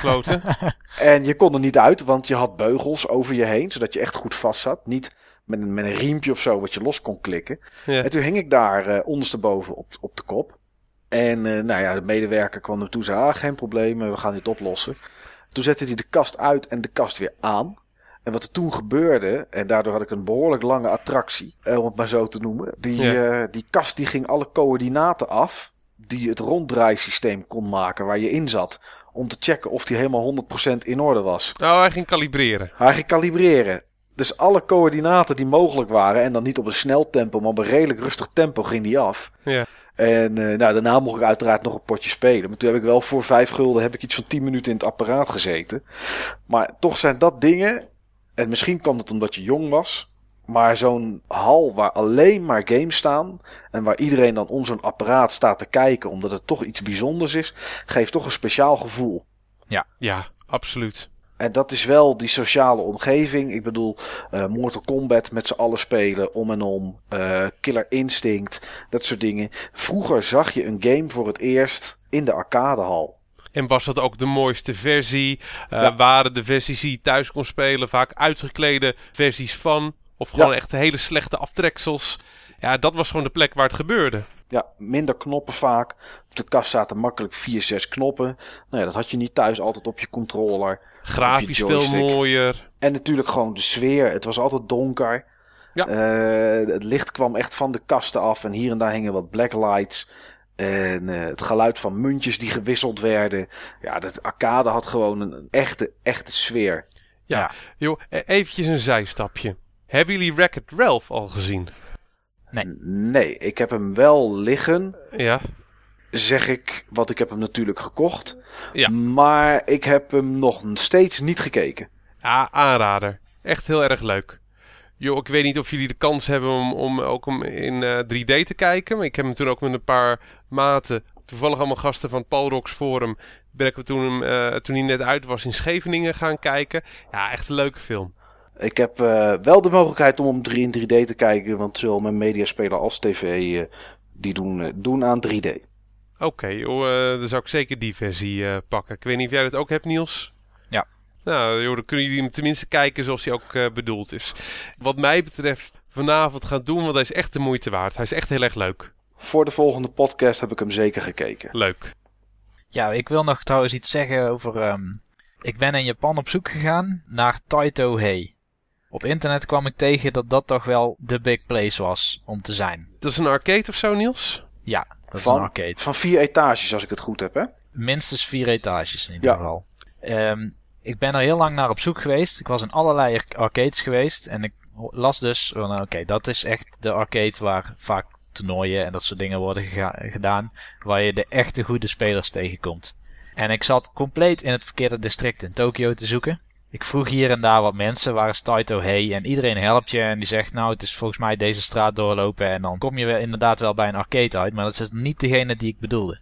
Kloten. En je kon er niet uit, want je had beugels over je heen, zodat je echt goed vast zat. Niet met een, met een riempje of zo wat je los kon klikken. Ja. En toen hing ik daar eh, ondersteboven op, op de kop. En eh, nou ja, de medewerker kwam er toe zei, ah, geen probleem, we gaan dit oplossen. Toen zette hij de kast uit en de kast weer aan. En wat er toen gebeurde, en daardoor had ik een behoorlijk lange attractie, eh, om het maar zo te noemen. Die, Ja. eh, die kast die ging alle coördinaten af die het ronddraaisysteem kon maken waar je in zat. Om te checken of die helemaal 100% in orde was. Nou, hij ging kalibreren. Hij ging kalibreren. Dus alle coördinaten die mogelijk waren, en dan niet op een snel tempo, maar op een redelijk rustig tempo ging die af. Ja. En eh, nou, daarna mocht ik uiteraard nog een potje spelen. Maar toen heb ik wel voor vijf gulden heb ik iets van tien minuten in het apparaat gezeten. Maar toch zijn dat dingen. En misschien kwam het omdat je jong was. Maar zo'n hal waar alleen maar games staan. En waar iedereen dan om zo'n apparaat staat te kijken. Omdat het toch iets bijzonders is. Geeft toch een speciaal gevoel. Ja, absoluut. En dat is wel die sociale omgeving. Ik bedoel, eh, Mortal Kombat met z'n allen spelen, om en om. eh, Killer Instinct, dat soort dingen. Vroeger zag je een game voor het eerst in de arcadehal. En was dat ook de mooiste versie? Ja. Waren de versies die je thuis kon spelen vaak uitgeklede versies van? Of gewoon Ja. echt hele slechte aftreksels? Ja, dat was gewoon de plek waar het gebeurde. Ja, minder knoppen vaak. Op de kast zaten makkelijk 4, 6 knoppen. Nou ja, dat had je niet thuis altijd op je controller. Grafisch veel mooier. En natuurlijk gewoon de sfeer. Het was altijd donker. Ja. Eh, het licht kwam echt van de kasten af. En hier en daar hingen wat blacklights. En eh, het geluid van muntjes die gewisseld werden. Ja, dat arcade had gewoon een, echte, echte sfeer. Ja, joh, e- eventjes een zijstapje. Hebben jullie Wreck-It Ralph al gezien? Nee, ik heb hem wel liggen. Ja. Zeg ik, want ik heb hem natuurlijk gekocht. Ja. Maar ik heb hem nog steeds niet gekeken. Ja, aanrader. Echt heel erg leuk. Joh, ik weet niet of jullie de kans hebben om, om ook om in eh, 3D te kijken. Maar ik heb hem toen ook met een paar maten, toevallig allemaal gasten van het Paul Rocks Forum, ben ik toen, hem, eh, toen hij net uit was in Scheveningen gaan kijken. Ja, echt een leuke film. Ik heb eh, wel de mogelijkheid om hem 3 in 3D te kijken. Want zowel mijn mediaspeler als tv eh, die doen, eh, doen aan 3D. Oké, joh, eh, dan zou ik zeker die versie eh, pakken. Ik weet niet of jij dat ook hebt, Niels? Ja. Nou, joh, dan kunnen jullie hem tenminste kijken zoals hij ook eh, bedoeld is. Wat mij betreft vanavond gaan doen, want hij is echt de moeite waard. Hij is echt heel erg leuk. Voor de volgende podcast heb ik hem zeker gekeken. Leuk. Ja, ik wil nog trouwens iets zeggen over. ehm, ik ben in Japan op zoek gegaan naar Taito Hei. Op internet kwam ik tegen dat dat toch wel de big place was om te zijn. Dat is een arcade of zo, Niels? Ja, dat is Van- een arcade. Van vier etages, als ik het goed heb, hè? Minstens vier etages in ieder Ja. geval. Ehm, ik ben er heel lang naar op zoek geweest. Ik was in allerlei ar- arcades geweest. En ik las dus van oké, dat is echt de arcade waar vaak toernooien en dat soort dingen worden gedaan. Waar je de echte goede spelers tegenkomt. En ik zat compleet in het verkeerde district in Tokio te zoeken. Ik vroeg hier en daar wat mensen, waar is Taito Hey? En iedereen helpt je en die zegt, nou het is volgens mij deze straat doorlopen. En dan kom je wel inderdaad wel bij een arcade uit, maar dat is niet degene die ik bedoelde.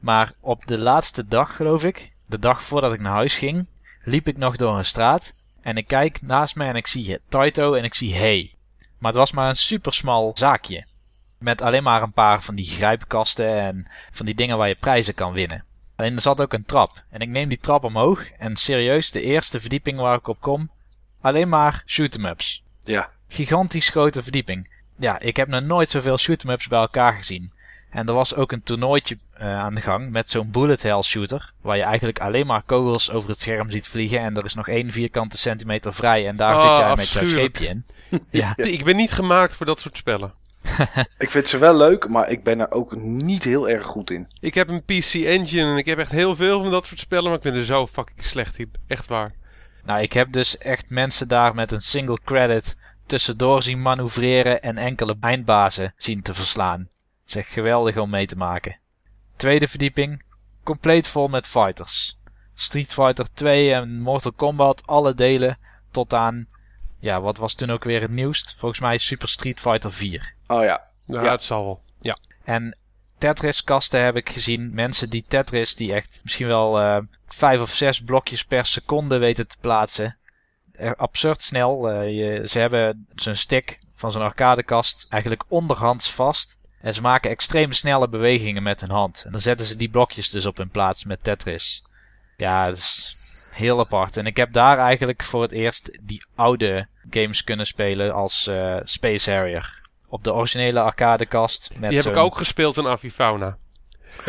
Maar op de laatste dag, geloof ik, de dag voordat ik naar huis ging, liep ik nog door een straat. En ik kijk naast me en ik zie Taito en ik zie Hey. Maar het was maar een super smal zaakje. Met alleen maar een paar van die grijpkasten en van die dingen waar je prijzen kan winnen. Alleen er zat ook een trap. En ik neem die trap omhoog. En serieus, de eerste verdieping waar ik op kom, alleen maar shoot-em-ups. Ja. Gigantisch grote verdieping. Ja, ik heb nog nooit zoveel shoot-em-ups bij elkaar gezien. En er was ook een toernooitje eh, aan de gang met zo'n bullet hell shooter. Waar je eigenlijk alleen maar kogels over het scherm ziet vliegen. En er is nog één vierkante centimeter vrij. En daar Ah, zit jij met jouw scheepje in. ja, Ik ben niet gemaakt voor dat soort spellen. Ik vind ze wel leuk, maar ik ben er ook niet heel erg goed in. Ik heb een PC Engine en ik heb echt heel veel van dat soort spellen, maar ik ben er zo fucking slecht in. Echt waar. Nou, ik heb dus echt mensen daar met een single credit tussendoor zien manoeuvreren en enkele eindbazen zien te verslaan. Het is echt geweldig om mee te maken. Tweede verdieping, compleet vol met fighters. Street Fighter 2 en Mortal Kombat, alle delen tot aan, ja, wat was toen ook weer het nieuwst? Volgens mij Super Street Fighter 4. Oh ja. Ja, Ja. het zal wel. Ja. En Tetris-kasten heb ik gezien. Mensen die Tetris, die echt misschien wel eh, vijf of zes blokjes per seconde weten te plaatsen. Eh, absurd snel. Eh, je, ze hebben zo'n stick van zo'n arcadekast eigenlijk onderhands vast. En ze maken extreem snelle bewegingen met hun hand. En dan zetten ze die blokjes dus op hun plaats met Tetris. Ja, dat is heel apart. En ik heb daar eigenlijk voor het eerst die oude games kunnen spelen als eh, Space Harrier. Op de originele arcadekast. Met Die heb ik ook gespeeld in Avifauna.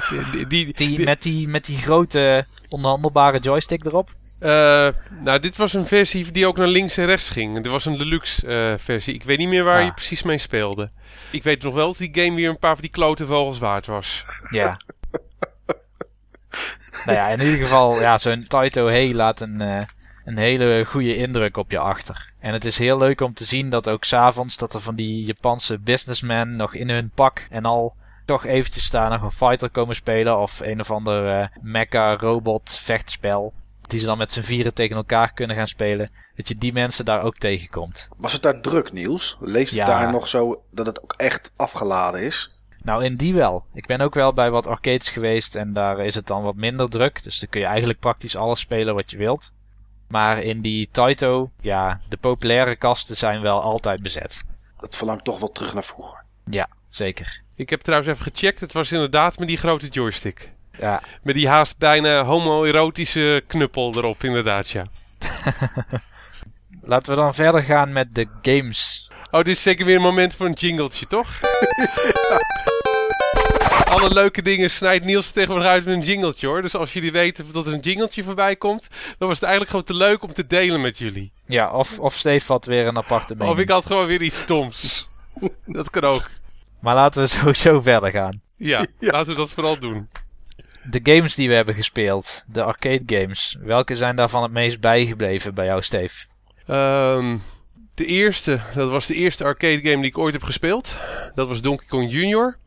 die, die, die, die, met, die, met die grote onderhandelbare joystick erop. eh, nou, dit was een versie die ook naar links en rechts ging. Dit was een deluxe eh, versie. Ik weet niet meer waar Ah. je precies mee speelde. Ik weet nog wel dat die game weer een paar van die klote vogels waard was. Ja. Nou ja, in ieder geval, ja, zo'n Taito Hey laat een, eh, een hele goede indruk op je achter. En het is heel leuk om te zien dat ook s'avonds dat er van die Japanse businessmen nog in hun pak en al toch eventjes daar nog een fighter komen spelen of een of ander eh, mecha robot vechtspel. Die ze dan met z'n vieren tegen elkaar kunnen gaan spelen. Dat je die mensen daar ook tegenkomt. Was het daar druk, Niels? Leeft het Ja. daar nog zo dat het ook echt afgeladen is? Nou, in die wel. Ik ben ook wel bij wat arcades geweest en daar is het dan wat minder druk. Dus dan kun je eigenlijk praktisch alles spelen wat je wilt. Maar in die Taito, ja, de populaire kasten zijn wel altijd bezet. Dat verlangt toch wel terug naar vroeger. Ja, zeker. Ik heb trouwens even gecheckt. Het was inderdaad met die grote joystick. Ja, Met die haast bijna homoerotische knuppel erop, inderdaad, ja. laten we dan verder gaan met de games. Oh, dit is zeker weer een moment voor een jingletje, toch? Alle leuke dingen snijdt Niels tegenwoordig uit met een jingletje hoor. Dus als jullie weten dat er een jingletje voorbij komt, dan was het eigenlijk gewoon te leuk om te delen met jullie. Ja, of, of Steve had weer een aparte mening. Of ik had gewoon weer iets stoms. dat kan ook. Maar laten we sowieso verder gaan. Ja, laten we dat vooral doen. De games die we hebben gespeeld, de arcade games, welke zijn daarvan het meest bijgebleven bij jou, Steve? Ehm, de eerste, dat was de eerste arcade game die ik ooit heb gespeeld. Dat was Donkey Kong Jr.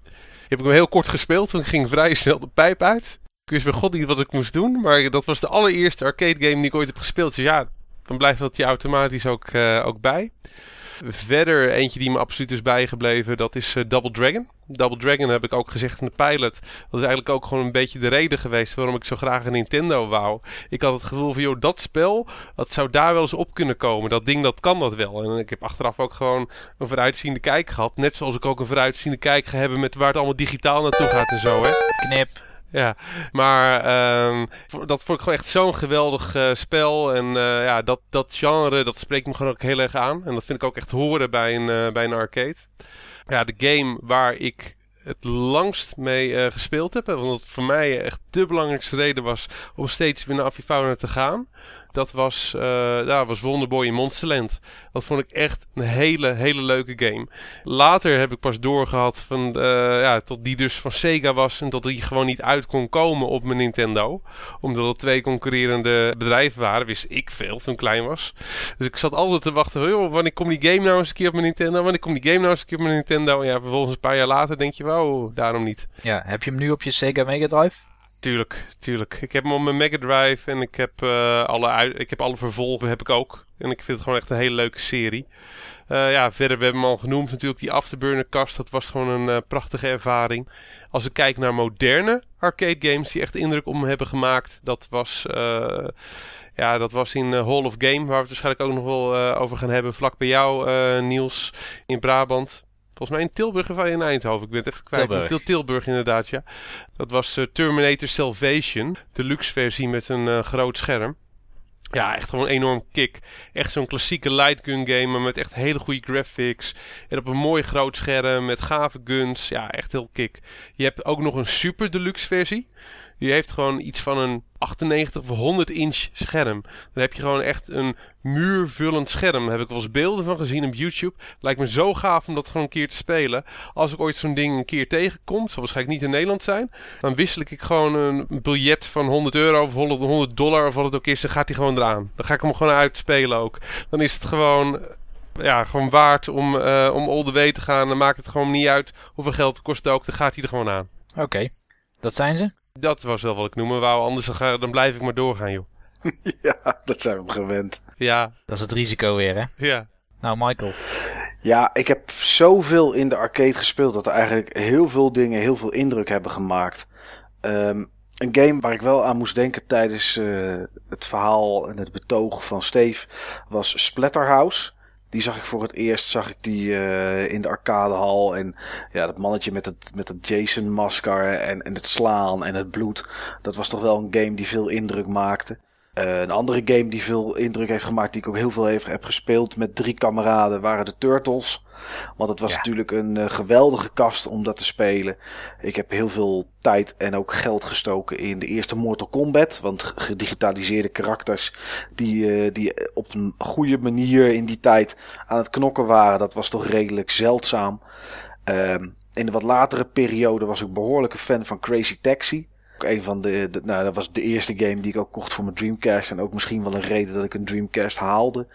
Heb ik hem heel kort gespeeld, ik ging vrij snel de pijp uit. Ik wist bij god niet wat ik moest doen, maar dat was de allereerste arcade game die ik ooit heb gespeeld. Dus ja, dan blijft dat je automatisch ook, uh, ook bij. Verder eentje die me absoluut is bijgebleven, dat is uh, Double Dragon. Double Dragon heb ik ook gezegd in de pilot. Dat is eigenlijk ook gewoon een beetje de reden geweest waarom ik zo graag een Nintendo wou. Ik had het gevoel van, joh, dat spel, dat zou daar wel eens op kunnen komen. Dat ding, dat kan dat wel. En ik heb achteraf ook gewoon een vooruitziende kijk gehad. Net zoals ik ook een vooruitziende kijk ga hebben met waar het allemaal digitaal naartoe gaat en zo, hè. Knip. Ja, maar um, dat vond ik gewoon echt zo'n geweldig uh, spel. En uh, ja, dat, dat genre, dat spreekt me gewoon ook heel erg aan. En dat vind ik ook echt horen bij een, uh, bij een arcade. Ja, de game waar ik het langst mee gespeeld heb. Want het voor mij echt de belangrijkste reden was om steeds weer naar Avifauna te gaan dat was, uh, ja, was Wonderboy in Monsterland. Dat vond ik echt een hele, hele leuke game. Later heb ik pas doorgehad van, uh, ja, tot die dus van Sega was en dat die gewoon niet uit kon komen op mijn Nintendo. Omdat er twee concurrerende bedrijven waren, wist ik veel toen ik klein was. Dus ik zat altijd te wachten, joh, wanneer komt die game nou eens een keer op mijn Nintendo? Wanneer komt die game nou eens een keer op mijn Nintendo? En ja, vervolgens een paar jaar later denk je, wow, daarom niet. Ja, heb je hem nu op je Sega Mega Drive? Tuurlijk, tuurlijk. Ik heb hem op mijn Mega Drive en ik heb, uh, alle, ik heb alle vervolgen heb ik ook. En ik vind het gewoon echt een hele leuke serie. Uh, ja, verder, we hebben hem al genoemd natuurlijk, die Afterburner kast. Dat was gewoon een uh, prachtige ervaring. Als ik kijk naar moderne arcade games die echt indruk op me hebben gemaakt. Dat was, ja, dat was in Hall of Game, waar we het waarschijnlijk ook nog wel over gaan hebben. Vlak bij jou, Niels, in Brabant. Volgens mij in Tilburg of in Eindhoven. Ik ben het even kwijt. Tilburg, Til Tilburg inderdaad, ja. Dat was uh, Terminator Salvation. De luxe versie met een uh, groot scherm. Ja, echt gewoon een enorm kick. Echt zo'n klassieke light gun game, maar met echt hele goede graphics. En op een mooi groot scherm met gave guns. Ja, echt heel kick. Je hebt ook nog een super deluxe versie. Die heeft gewoon iets van een 98 of 100 inch scherm. Dan heb je gewoon echt een muurvullend scherm. Daar heb ik wel eens beelden van gezien op YouTube. Lijkt me zo gaaf om dat gewoon een keer te spelen. Als ik ooit zo'n ding een keer tegenkom, zal waarschijnlijk niet in Nederland zijn. Dan wissel ik gewoon een biljet van 100 euro of 100 dollar of wat het ook is. Dan gaat hij gewoon eraan. Dan ga ik hem gewoon uitspelen ook. Dan is het gewoon ja, gewoon waard om, uh, om all the way te gaan. Dan maakt het gewoon niet uit hoeveel geld het kost ook. Dan gaat hij er gewoon aan. Oké, dat zijn ze. Dat was wel wat ik noemen wou, anders dan, dan blijf ik maar doorgaan, joh. ja, dat zijn we gewend. Ja. Dat is het risico weer, hè? Ja. Nou, Michael. Ja, ik heb zoveel in de arcade gespeeld dat er eigenlijk heel veel dingen heel veel indruk hebben gemaakt. Um, een game waar ik wel aan moest denken tijdens uh, het verhaal en het betoog van Steve was Splatterhouse. Die zag ik voor het eerst, zag ik die uh, in de arcadehal. En ja, dat mannetje met het, met het Jason masker en, en het slaan en het bloed. Dat was toch wel een game die veel indruk maakte. Uh, een andere game die veel indruk heeft gemaakt, die ik ook heel veel heb, heb gespeeld met drie kameraden, waren de Turtles. Want het was ja. natuurlijk een uh, geweldige kast om dat te spelen. Ik heb heel veel tijd en ook geld gestoken in de eerste Mortal Kombat. Want gedigitaliseerde karakters die, uh, die op een goede manier in die tijd aan het knokken waren, dat was toch redelijk zeldzaam. Um, in de wat latere periode was ik behoorlijke fan van Crazy Taxi. Ook een van de, de, nou, dat was de eerste game die ik ook kocht voor mijn Dreamcast. En ook misschien wel een reden dat ik een Dreamcast haalde.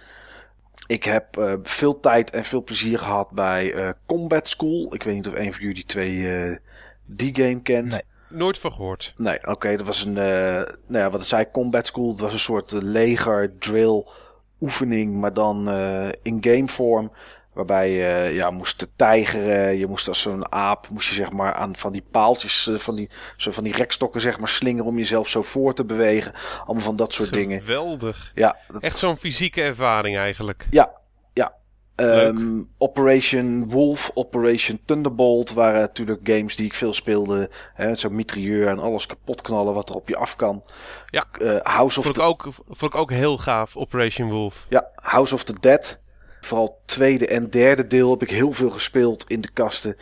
Ik heb uh, veel tijd en veel plezier gehad bij uh, Combat School. Ik weet niet of een van jullie twee uh, die game kent. Nee, nooit van gehoord. Nee, oké. Okay, dat was een, nou ja, wat ik zei, Combat School. Dat was een soort leger drill oefening, maar dan in game vorm. Waarbij je ja, moest tijgeren. Je moest als zo'n aap, moest je zeg maar aan van die paaltjes, van die, zo van die rekstokken zeg maar slingeren om jezelf zo voor te bewegen. Allemaal van dat soort Geweldig. dingen. Geweldig. Ja, dat... Echt zo'n fysieke ervaring eigenlijk. Ja, ja. Um, Operation Wolf, Operation Thunderbolt waren natuurlijk games die ik veel speelde. Zo'n mitrailleur en alles kapot knallen wat er op je af kan. Ja, uh, House of vond, the... ik ook, vond ik ook heel gaaf, Operation Wolf. Ja, House of the Dead. Vooral tweede en derde deel heb ik heel veel gespeeld in de kasten.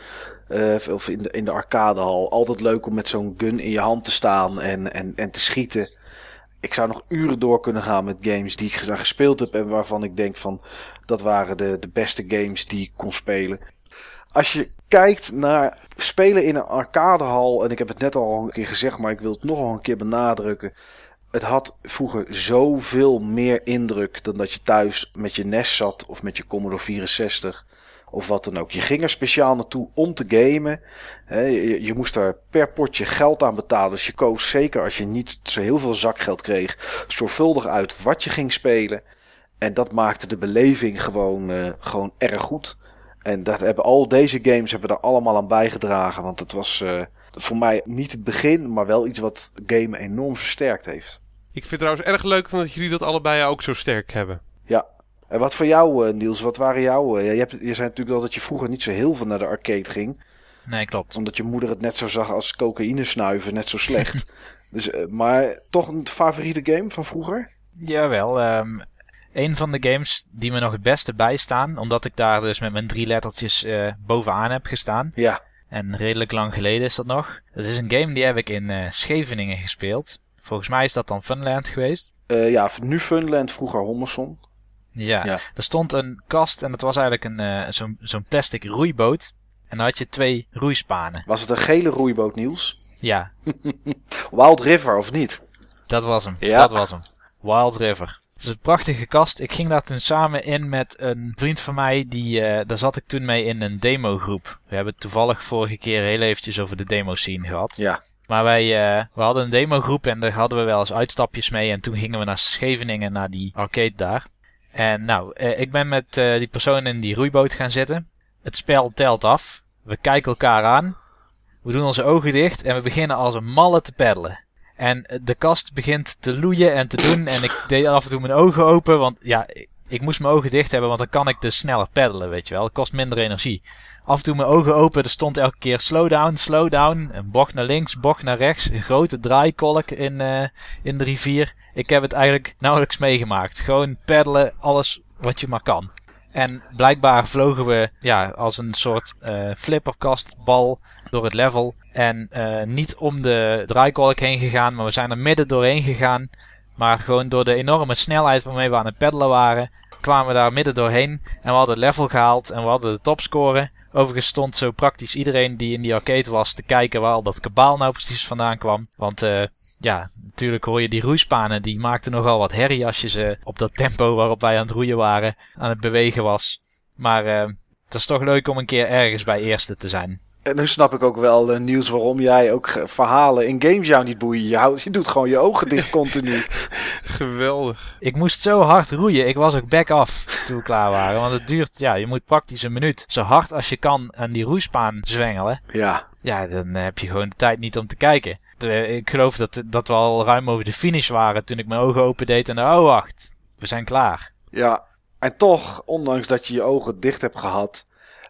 Uh, of in de, in de arcadehal. Altijd leuk om met zo'n gun in je hand te staan en, en, en te schieten. Ik zou nog uren door kunnen gaan met games die ik daar gespeeld heb. En waarvan ik denk van dat waren de, de beste games die ik kon spelen. Als je kijkt naar spelen in een arcadehal. En ik heb het net al een keer gezegd, maar ik wil het nog een keer benadrukken. Het had vroeger zoveel meer indruk dan dat je thuis met je NES zat of met je Commodore 64 of wat dan ook. Je ging er speciaal naartoe om te gamen. je, moest er per potje geld aan betalen. Dus je koos zeker als je niet zo heel veel zakgeld kreeg, zorgvuldig uit wat je ging spelen. En dat maakte de beleving gewoon, uh, gewoon erg goed. En dat hebben al deze games hebben daar allemaal aan bijgedragen. Want het was uh, voor mij niet het begin, maar wel iets wat game enorm versterkt heeft. Ik vind het trouwens erg leuk dat jullie dat allebei ook zo sterk hebben. Ja. En wat voor jou, uh, Niels? Wat waren jouw... Uh, je, hebt, je zei natuurlijk al dat je vroeger niet zo heel veel naar de arcade ging. Nee, klopt. Omdat je moeder het net zo zag als cocaïne snuiven, net zo slecht. dus, maar toch een favoriete game van vroeger? Jawel. Um, een van de games die me nog het beste bijstaan, omdat ik daar dus met mijn drie lettertjes uh, bovenaan heb gestaan. Ja. En redelijk lang geleden is dat nog. Dat is een game die heb ik in uh, Scheveningen gespeeld. Volgens mij is dat dan Funland geweest. Uh, ja, nu Funland, vroeger Hommerson. Ja, ja, er stond een kast en dat was eigenlijk een zo'n zo'n plastic roeiboot. En dan had je twee roeispanen. Was het een gele roeiboot, Niels? Ja. Wild River, of niet? Dat was hem, ja. dat was hem. Wild River. Het is een prachtige kast. Ik ging daar toen samen in met een vriend van mij. Die, uh, daar zat ik toen mee in een demogroep. We hebben het toevallig vorige keer heel eventjes over de demo scene gehad. Ja. Maar wij uh, we hadden een demogroep en daar hadden we wel eens uitstapjes mee. En toen gingen we naar Scheveningen, naar die arcade daar. En nou, uh, ik ben met die persoon in die roeiboot gaan zitten. Het spel telt af. We kijken elkaar aan. We doen onze ogen dicht en we beginnen als een malle te peddelen. En de kast begint te loeien en te doen. En ik deed af en toe mijn ogen open. Want ja, ik moest mijn ogen dicht hebben. Want dan kan ik dus sneller peddelen, weet je wel. Het kost minder energie. Af en toe mijn ogen open. Er stond elke keer slow down, slow down. Een bocht naar links, bocht naar rechts. Een grote draaikolk in, uh, in de rivier. Ik heb het eigenlijk nauwelijks meegemaakt. Gewoon peddelen, alles wat je maar kan. En blijkbaar vlogen we ja, als een soort uh, flipperkastbal door het level. En uh, niet om de draaikolk heen gegaan, maar we zijn er midden doorheen gegaan. Maar gewoon door de enorme snelheid waarmee we aan het peddelen waren, kwamen we daar midden doorheen. En we hadden het level gehaald en we hadden de topscore. Overigens stond zo praktisch iedereen die in die arcade was te kijken waar al dat kabaal nou precies vandaan kwam. Want uh, ja, natuurlijk hoor je die roeispanen, die maakten nogal wat herrie als je ze op dat tempo waarop wij aan het roeien waren, aan het bewegen was. Maar uh, het is toch leuk om een keer ergens bij eerste te zijn. En nu snap ik ook wel, uh, Niels, waarom jij ook verhalen in games jou niet boeien. Je, houdt, je doet gewoon je ogen dicht continu. Geweldig. Ik moest zo hard roeien. Ik was ook back-off toen we klaar waren. Want het duurt, ja, je moet praktisch een minuut zo hard als je kan aan die roeispaan zwengelen. Ja. Ja, dan heb je gewoon de tijd niet om te kijken. Ik geloof dat, dat we al ruim over de finish waren toen ik mijn ogen open deed en oh wacht, we zijn klaar. Ja, en toch, ondanks dat je je ogen dicht hebt gehad,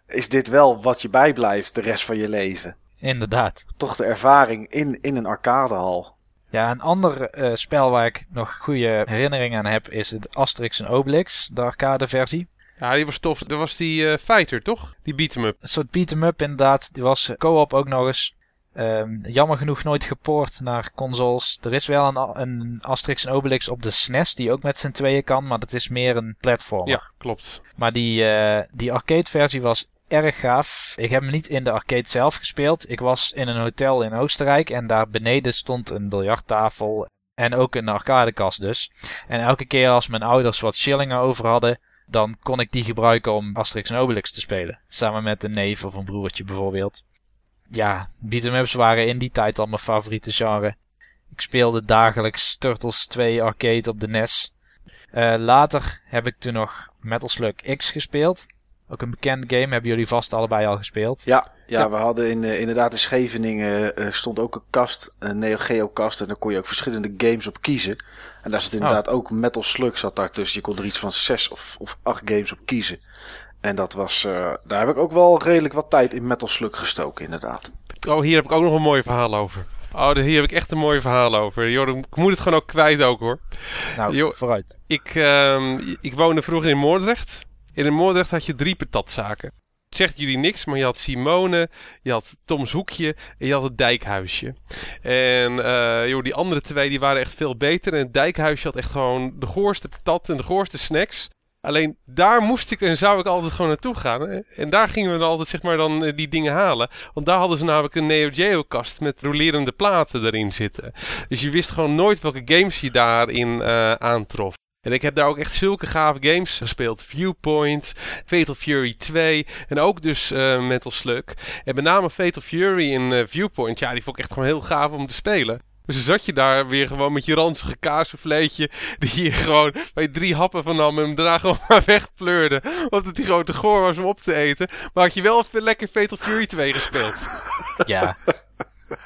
is dit wel wat je bijblijft de rest van je leven. Inderdaad. Toch de ervaring in, in een arcadehal. Ja, een ander uh, spel waar ik nog goede herinneringen aan heb is het Asterix en Obelix, de arcade versie. Ja, die was tof. Dat was die uh, fighter, toch? Die beat-em-up. Een soort beat-em-up inderdaad. Die was co-op ook nog eens. Um, jammer genoeg nooit gepoord naar consoles. Er is wel een, een Asterix en Obelix op de SNES die ook met z'n tweeën kan, maar dat is meer een platformer. Ja, klopt. Maar die, uh, die arcade versie was erg gaaf. Ik heb hem niet in de arcade zelf gespeeld. Ik was in een hotel in Oostenrijk en daar beneden stond een biljarttafel en ook een arcadekast dus. En elke keer als mijn ouders wat shillingen over hadden, dan kon ik die gebruiken om Asterix en Obelix te spelen. Samen met een neef of een broertje bijvoorbeeld. Ja, beat'em-ups waren in die tijd al mijn favoriete genre. Ik speelde dagelijks Turtles 2 arcade op de NES. Uh, later heb ik toen nog Metal Slug X gespeeld. Ook een bekend game, hebben jullie vast allebei al gespeeld? Ja, ja, we hadden in, uh, inderdaad in Scheveningen uh, stond ook een kast, een Neo Geo kast. En daar kon je ook verschillende games op kiezen. En daar zat inderdaad oh. ook Metal Slug zat daar tussen. Je kon er iets van zes of, of acht games op kiezen. En dat was, uh, daar heb ik ook wel redelijk wat tijd in Metal Slug gestoken, inderdaad. Oh, hier heb ik ook nog een mooi verhaal over. Oh, hier heb ik echt een mooi verhaal over. Yo, ik moet het gewoon ook kwijt ook hoor. Nou, Yo, vooruit. Ik, uh, ik woonde vroeger in Moordrecht En in Moordrecht had je drie patatzaken. Het zegt jullie niks, maar je had Simone, je had Toms Hoekje en je had het Dijkhuisje. En eh, joh, die andere twee die waren echt veel beter. En het Dijkhuisje had echt gewoon de goorste patat en de goorste snacks. Alleen daar moest ik en zou ik altijd gewoon naartoe gaan. En daar gingen we dan altijd zeg maar dan eh, die dingen halen. Want daar hadden ze namelijk een Neo Geo kast met rolerende platen erin zitten. Dus je wist gewoon nooit welke games je daarin uh, aantrof. En ik heb daar ook echt zulke gave games gespeeld. Viewpoint, Fatal Fury 2 en ook dus uh, Metal Slug. En met name Fatal Fury en uh, Viewpoint, ja, die vond ik echt gewoon heel gaaf om te spelen. Dus zat je daar weer gewoon met je ranzige kaasvleetje. Die je gewoon bij drie happen van nam en hem daarna gewoon maar wegpleurde. Omdat die grote goor was om op te eten. Maar had je wel veel lekker Fatal Fury 2 gespeeld. Ja.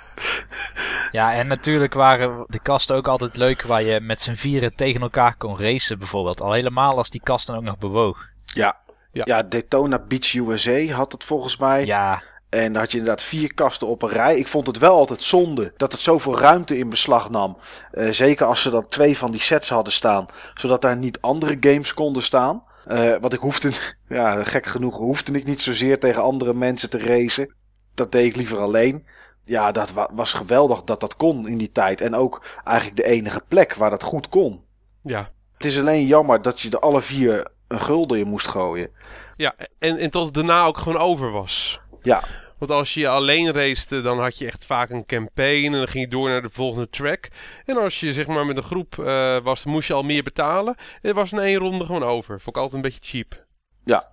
Ja, en natuurlijk waren de kasten ook altijd leuk waar je met z'n vieren tegen elkaar kon racen bijvoorbeeld. Al helemaal als die kast dan ook nog bewoog. Ja. Ja. ja, Daytona Beach USA had het volgens mij. Ja, en dan had je inderdaad vier kasten op een rij. Ik vond het wel altijd zonde dat het zoveel ruimte in beslag nam. Uh, zeker als ze dan twee van die sets hadden staan. Zodat daar niet andere games konden staan. Uh, want ik hoefde, ja, gek genoeg, hoefde ik niet zozeer tegen andere mensen te racen. Dat deed ik liever alleen. Ja, dat was geweldig dat dat kon in die tijd. En ook eigenlijk de enige plek waar dat goed kon. Ja. Het is alleen jammer dat je er alle vier een gulden in moest gooien. Ja, en, en tot het daarna ook gewoon over was. Ja. Want als je alleen racete, dan had je echt vaak een campaign en dan ging je door naar de volgende track. En als je zeg maar met een groep uh, was, moest je al meer betalen. En het was in één ronde gewoon over. Vond ik altijd een beetje cheap. Ja,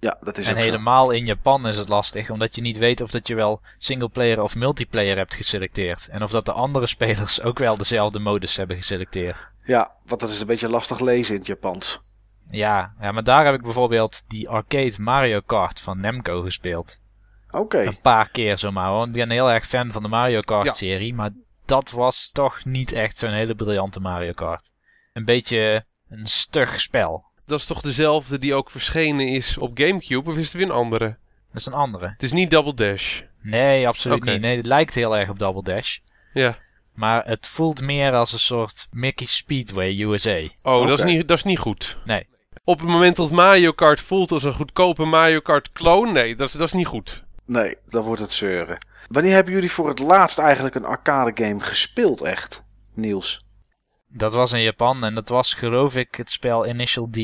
ja, dat is En helemaal in Japan is het lastig, omdat je niet weet of dat je wel singleplayer of multiplayer hebt geselecteerd. En of dat de andere spelers ook wel dezelfde modus hebben geselecteerd. Ja, want dat is een beetje lastig lezen in het Japans. Ja, ja, maar daar heb ik bijvoorbeeld die arcade Mario Kart van Namco gespeeld. Oké. Okay. Een paar keer zomaar, want ik ben heel erg fan van de Mario Kart serie, maar dat was toch niet echt zo'n hele briljante Mario Kart. Een beetje een stug spel. Dat is toch dezelfde die ook verschenen is op Gamecube, of is het weer een andere? Dat is een andere. Het is niet Double Dash? Nee, absoluut okay. niet. Nee, het lijkt heel erg op Double Dash. Ja. Maar het voelt meer als een soort Mickey Speedway USA. Oh, okay. dat, is niet, dat is niet goed. Nee. Op het moment dat Mario Kart voelt als een goedkope Mario Kart clone, nee, dat is, dat is niet goed. Nee, dan wordt het zeuren. Wanneer hebben jullie voor het laatst eigenlijk een arcade game gespeeld, echt, Niels? Dat was in Japan en dat was geloof ik het spel Initial D.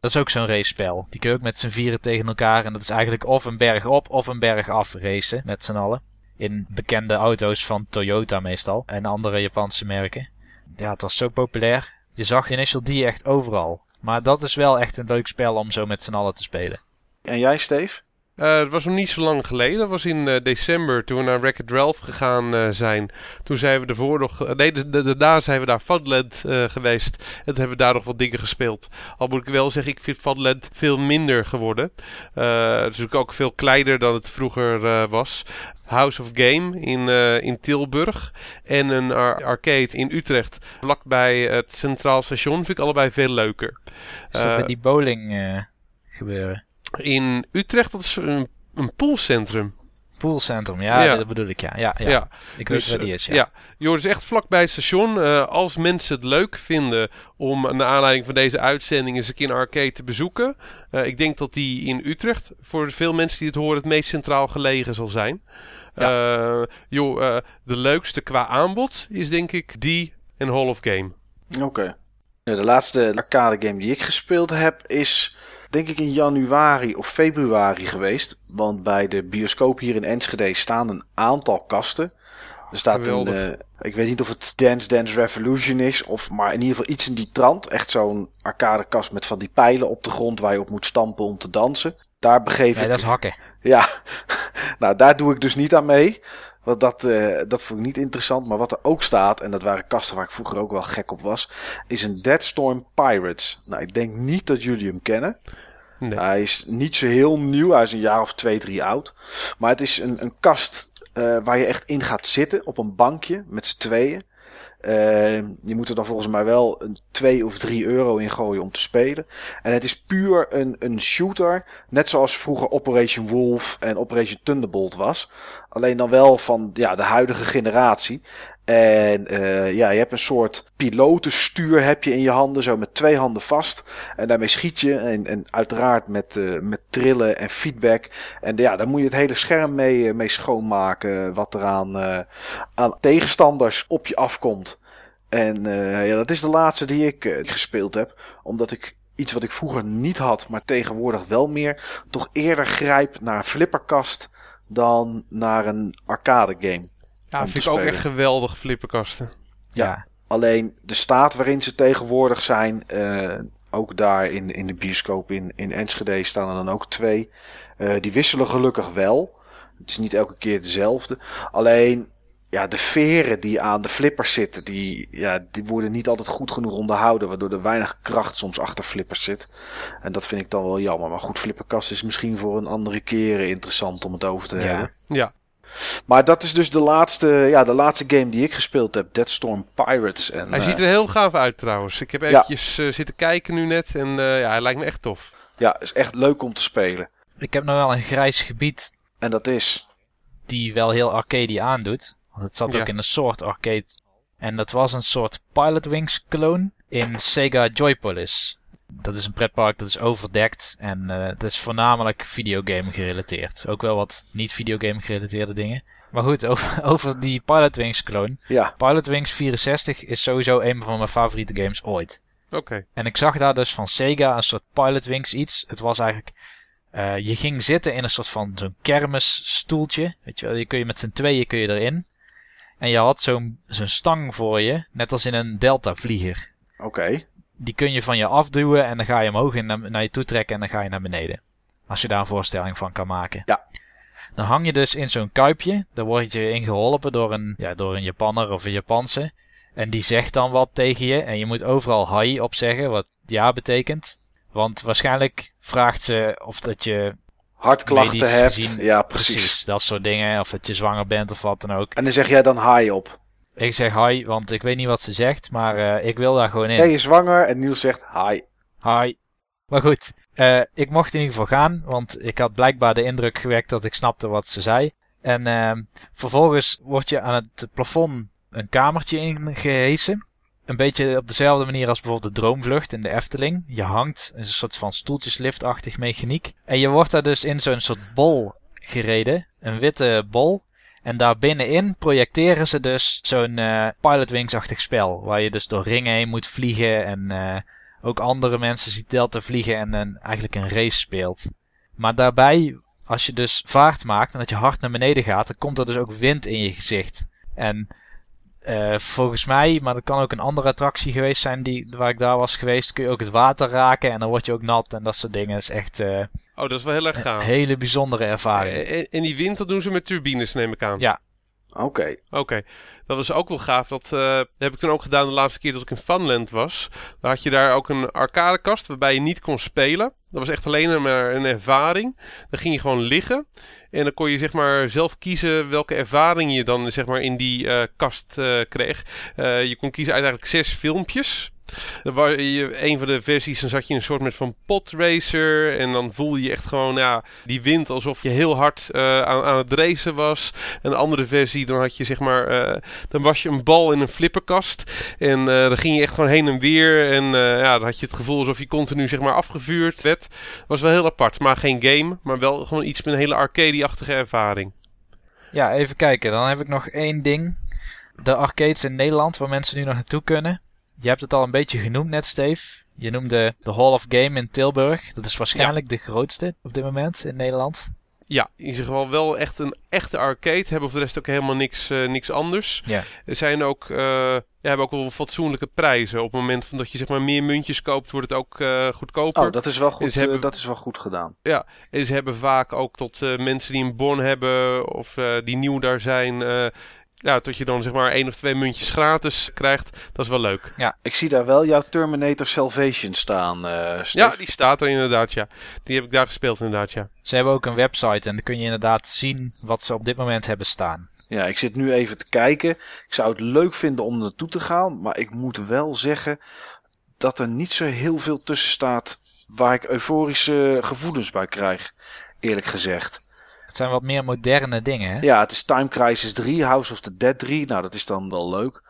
Dat is ook zo'n race-spel. Die kun je ook met z'n vieren tegen elkaar. En dat is eigenlijk of een berg op of een berg af racen met z'n allen. In bekende auto's van Toyota meestal. En andere Japanse merken. Ja, het was zo populair. Je zag Initial D echt overal. Maar dat is wel echt een leuk spel om zo met z'n allen te spelen. En jij, Steve? Uh, het was nog niet zo lang geleden. Dat was in uh, december toen we naar Wreck-It Ralph gegaan uh, zijn. Toen zijn we ervoor nog... nee, daarna zijn we naar Fadland geweest. En toen hebben we daar nog wat dingen gespeeld. Al moet ik wel zeggen, ik vind Fadland veel minder geworden. het is ook veel kleiner dan het vroeger was. House of Game in, in Tilburg. En een ar arcade in Utrecht. Vlakbij het Centraal Station vind ik allebei veel leuker. Is dat bij die bowling gebeuren? In Utrecht, dat is een, een poolcentrum. Poolcentrum, ja, ja, dat bedoel ik, ja. Ja, ja. ja. Ik weet dus, waar die is, ja. ja. Joh, dus echt vlakbij het station. Uh, als mensen het leuk vinden om naar aanleiding van deze uitzending eens een keer een arcade te bezoeken. Uh, ik denk dat die in Utrecht, voor veel mensen die het horen, het meest centraal gelegen zal zijn. Ja. Uh, joh, de leukste qua aanbod is denk ik die en Hall of Game. Oké. Okay. De laatste arcade game die ik gespeeld heb is denk ik in januari of februari geweest. Want bij de bioscoop hier in Enschede staan een aantal kasten. Er staat een, uh, ik weet niet of het Dance Dance Revolution is, of maar in ieder geval iets in die trant. Echt zo'n arcadekast met van die pijlen op de grond waar je op moet stampen om te dansen. Daar begeef nee, ik... dat is hakken. Ja, nou daar doe ik dus niet aan mee. Want dat, uh, dat vond ik niet interessant. Maar wat er ook staat, en dat waren kasten waar ik vroeger ook wel gek op was, is een Deadstorm Pirates. Nou, ik denk niet dat jullie hem kennen. Nee. Hij is niet zo heel nieuw. Hij is een jaar of twee, drie oud. Maar het is een, een kast uh, waar je echt in gaat zitten op een bankje met z'n tweeën. Uh, je moet er dan volgens mij wel een 2 of 3 euro in gooien om te spelen. En het is puur een, een shooter. Net zoals vroeger Operation Wolf en Operation Thunderbolt was. Alleen dan wel van ja, de huidige generatie. En uh, ja, je hebt een soort pilotenstuur heb je in je handen, zo met twee handen vast. En daarmee schiet je. En, en uiteraard met, uh, met trillen en feedback. En ja, daar moet je het hele scherm mee, mee schoonmaken. Wat er aan, aan tegenstanders op je afkomt. En ja, dat is de laatste die ik gespeeld heb. Omdat ik iets wat ik vroeger niet had, maar tegenwoordig wel meer. Toch eerder grijp naar een flipperkast dan naar een arcade game. Ja, vind ik ook echt geweldig flipperkasten. Ja, ja, alleen de staat waarin ze tegenwoordig zijn, uh, ook daar in, in de bioscoop in, in Enschede staan er dan ook twee. Uh, die wisselen gelukkig wel. Het is niet elke keer dezelfde. Alleen ja, de veren die aan de flippers zitten, die, ja, die worden niet altijd goed genoeg onderhouden. Waardoor er weinig kracht soms achter flippers zit. En dat vind ik dan wel jammer. Maar goed, flipperkast is misschien voor een andere keer interessant om het over te ja. hebben. Ja, maar dat is dus de laatste, ja, de laatste game die ik gespeeld heb. Deadstorm Pirates. En, hij ziet er heel gaaf uit trouwens. Ik heb eventjes ja. uh, zitten kijken nu net. En uh, ja, hij lijkt me echt tof. Ja, is echt leuk om te spelen. Ik heb nog wel een grijs gebied. En dat is? Die wel heel arcade aandoet. Want het zat ja. ook in een soort arcade. En dat was een soort Pilot Wings clone in Sega Joypolis. Dat is een pretpark dat is overdekt en uh, dat is voornamelijk videogame gerelateerd. Ook wel wat niet videogame gerelateerde dingen. Maar goed, over, over die Pilot Wings clone. Ja. Pilot Wings 64 is sowieso een van mijn favoriete games ooit. Oké. Okay. En ik zag daar dus van Sega een soort Pilot Wings iets. Het was eigenlijk... Uh, je ging zitten in een soort van zo'n kermisstoeltje. Weet je wel, je kun je met z'n tweeën kun je erin. En je had zo'n zo'n stang voor je, net als in een Delta vlieger. Oké. Okay die kun je van je afduwen en dan ga je omhoog en naar je toe trekken en dan ga je naar beneden. Als je daar een voorstelling van kan maken. Ja. Dan hang je dus in zo'n kuipje. Daar word je in geholpen door een, ja, door een Japanner of een Japanse. En die zegt dan wat tegen je. En je moet overal hai op zeggen, wat ja betekent. Want waarschijnlijk vraagt ze of dat je hartklachten hebt. Gezien, ja, precies. precies. Dat soort dingen. Of dat je zwanger bent of wat dan ook. En dan zeg jij dan hai op. Ik zeg hi, want ik weet niet wat ze zegt, maar uh, ik wil daar gewoon in. Jij is zwanger en Niels zegt hi. Hi. Maar goed, uh, ik mocht in ieder geval gaan, want ik had blijkbaar de indruk gewekt dat ik snapte wat ze zei. En uh, vervolgens word je aan het plafond een kamertje ingehesen. Een beetje op dezelfde manier als bijvoorbeeld de droomvlucht in de Efteling. Je hangt in een soort van stoeltjesliftachtig mechaniek. En je wordt daar dus in zo'n soort bol gereden. Een witte bol. En daar binnenin projecteren ze dus zo'n uh, Pilot Wings-achtig spel. Waar je dus door ringen heen moet vliegen. En uh, ook andere mensen ziet Delta vliegen en eigenlijk een race speelt. Maar daarbij, als je dus vaart maakt en dat je hard naar beneden gaat, dan komt er dus ook wind in je gezicht. En uh, volgens mij, maar dat kan ook een andere attractie geweest zijn die, waar ik daar was geweest, kun je ook het water raken en dan word je ook nat en dat soort dingen. Dat is echt uh, oh, dat is wel heel erg gaaf. een hele bijzondere ervaring. En, en die wind, dat doen ze met turbines, neem ik aan. Ja. Oké. Okay. Oké. Okay. Dat was ook wel gaaf. Dat, uh, dat heb ik toen ook gedaan de laatste keer dat ik in Funland was. Daar had je daar ook een arcadekast waarbij je niet kon spelen. Dat was echt alleen maar een ervaring. Dan ging je gewoon liggen. En dan kon je zeg maar zelf kiezen welke ervaring je dan zeg maar in die uh, kast uh, kreeg. Uh, je kon kiezen uit eigenlijk zes filmpjes. Dan was een van de versies, dan zat je in een soort met van potracer. En dan voelde je echt gewoon ja, die wind alsof je heel hard uh, aan, aan het racen was. En de andere versie, dan had je zeg maar, uh, dan was je een bal in een flipperkast. En uh, dan ging je echt gewoon heen en weer. En ja, dan had je het gevoel alsof je continu zeg maar afgevuurd werd. Dat was wel heel apart. Maar geen game, maar wel gewoon iets met een hele arcade-achtige ervaring. Ja, even kijken. Dan heb ik nog één ding. De arcades in Nederland, waar mensen nu nog naartoe kunnen. Je hebt het al een beetje genoemd net, Steve. Je noemde de Hall of Game in Tilburg. Dat is waarschijnlijk ja. de grootste op dit moment in Nederland. Ja, in ieder geval wel echt een echte arcade. Hebben voor de rest ook helemaal niks, uh, niks anders. Ja. Er zijn ook, uh, ja, hebben ook wel fatsoenlijke prijzen. Op het moment van dat je zeg maar meer muntjes koopt, wordt het ook uh, goedkoper. Oh, dat is wel goed, hebben, dat is wel goed gedaan. Ja, en ze hebben vaak ook tot mensen die een bon hebben of die nieuw daar zijn ja, tot je dan zeg maar één of twee muntjes gratis krijgt. Dat is wel leuk. Ja, ik zie daar wel jouw Terminator Salvation staan. Uh, ja, die staat er inderdaad, ja. Die heb ik daar gespeeld inderdaad, ja. Ze hebben ook een website en dan kun je inderdaad zien wat ze op dit moment hebben staan. Ja, ik zit nu even te kijken. Ik zou het leuk vinden om naartoe te gaan, maar ik moet wel zeggen dat er niet zo heel veel tussen staat waar ik euforische gevoelens bij krijg, eerlijk gezegd. Het zijn wat meer moderne dingen, hè? Ja, het is Time Crisis 3, House of the Dead 3. Nou, dat is dan wel leuk.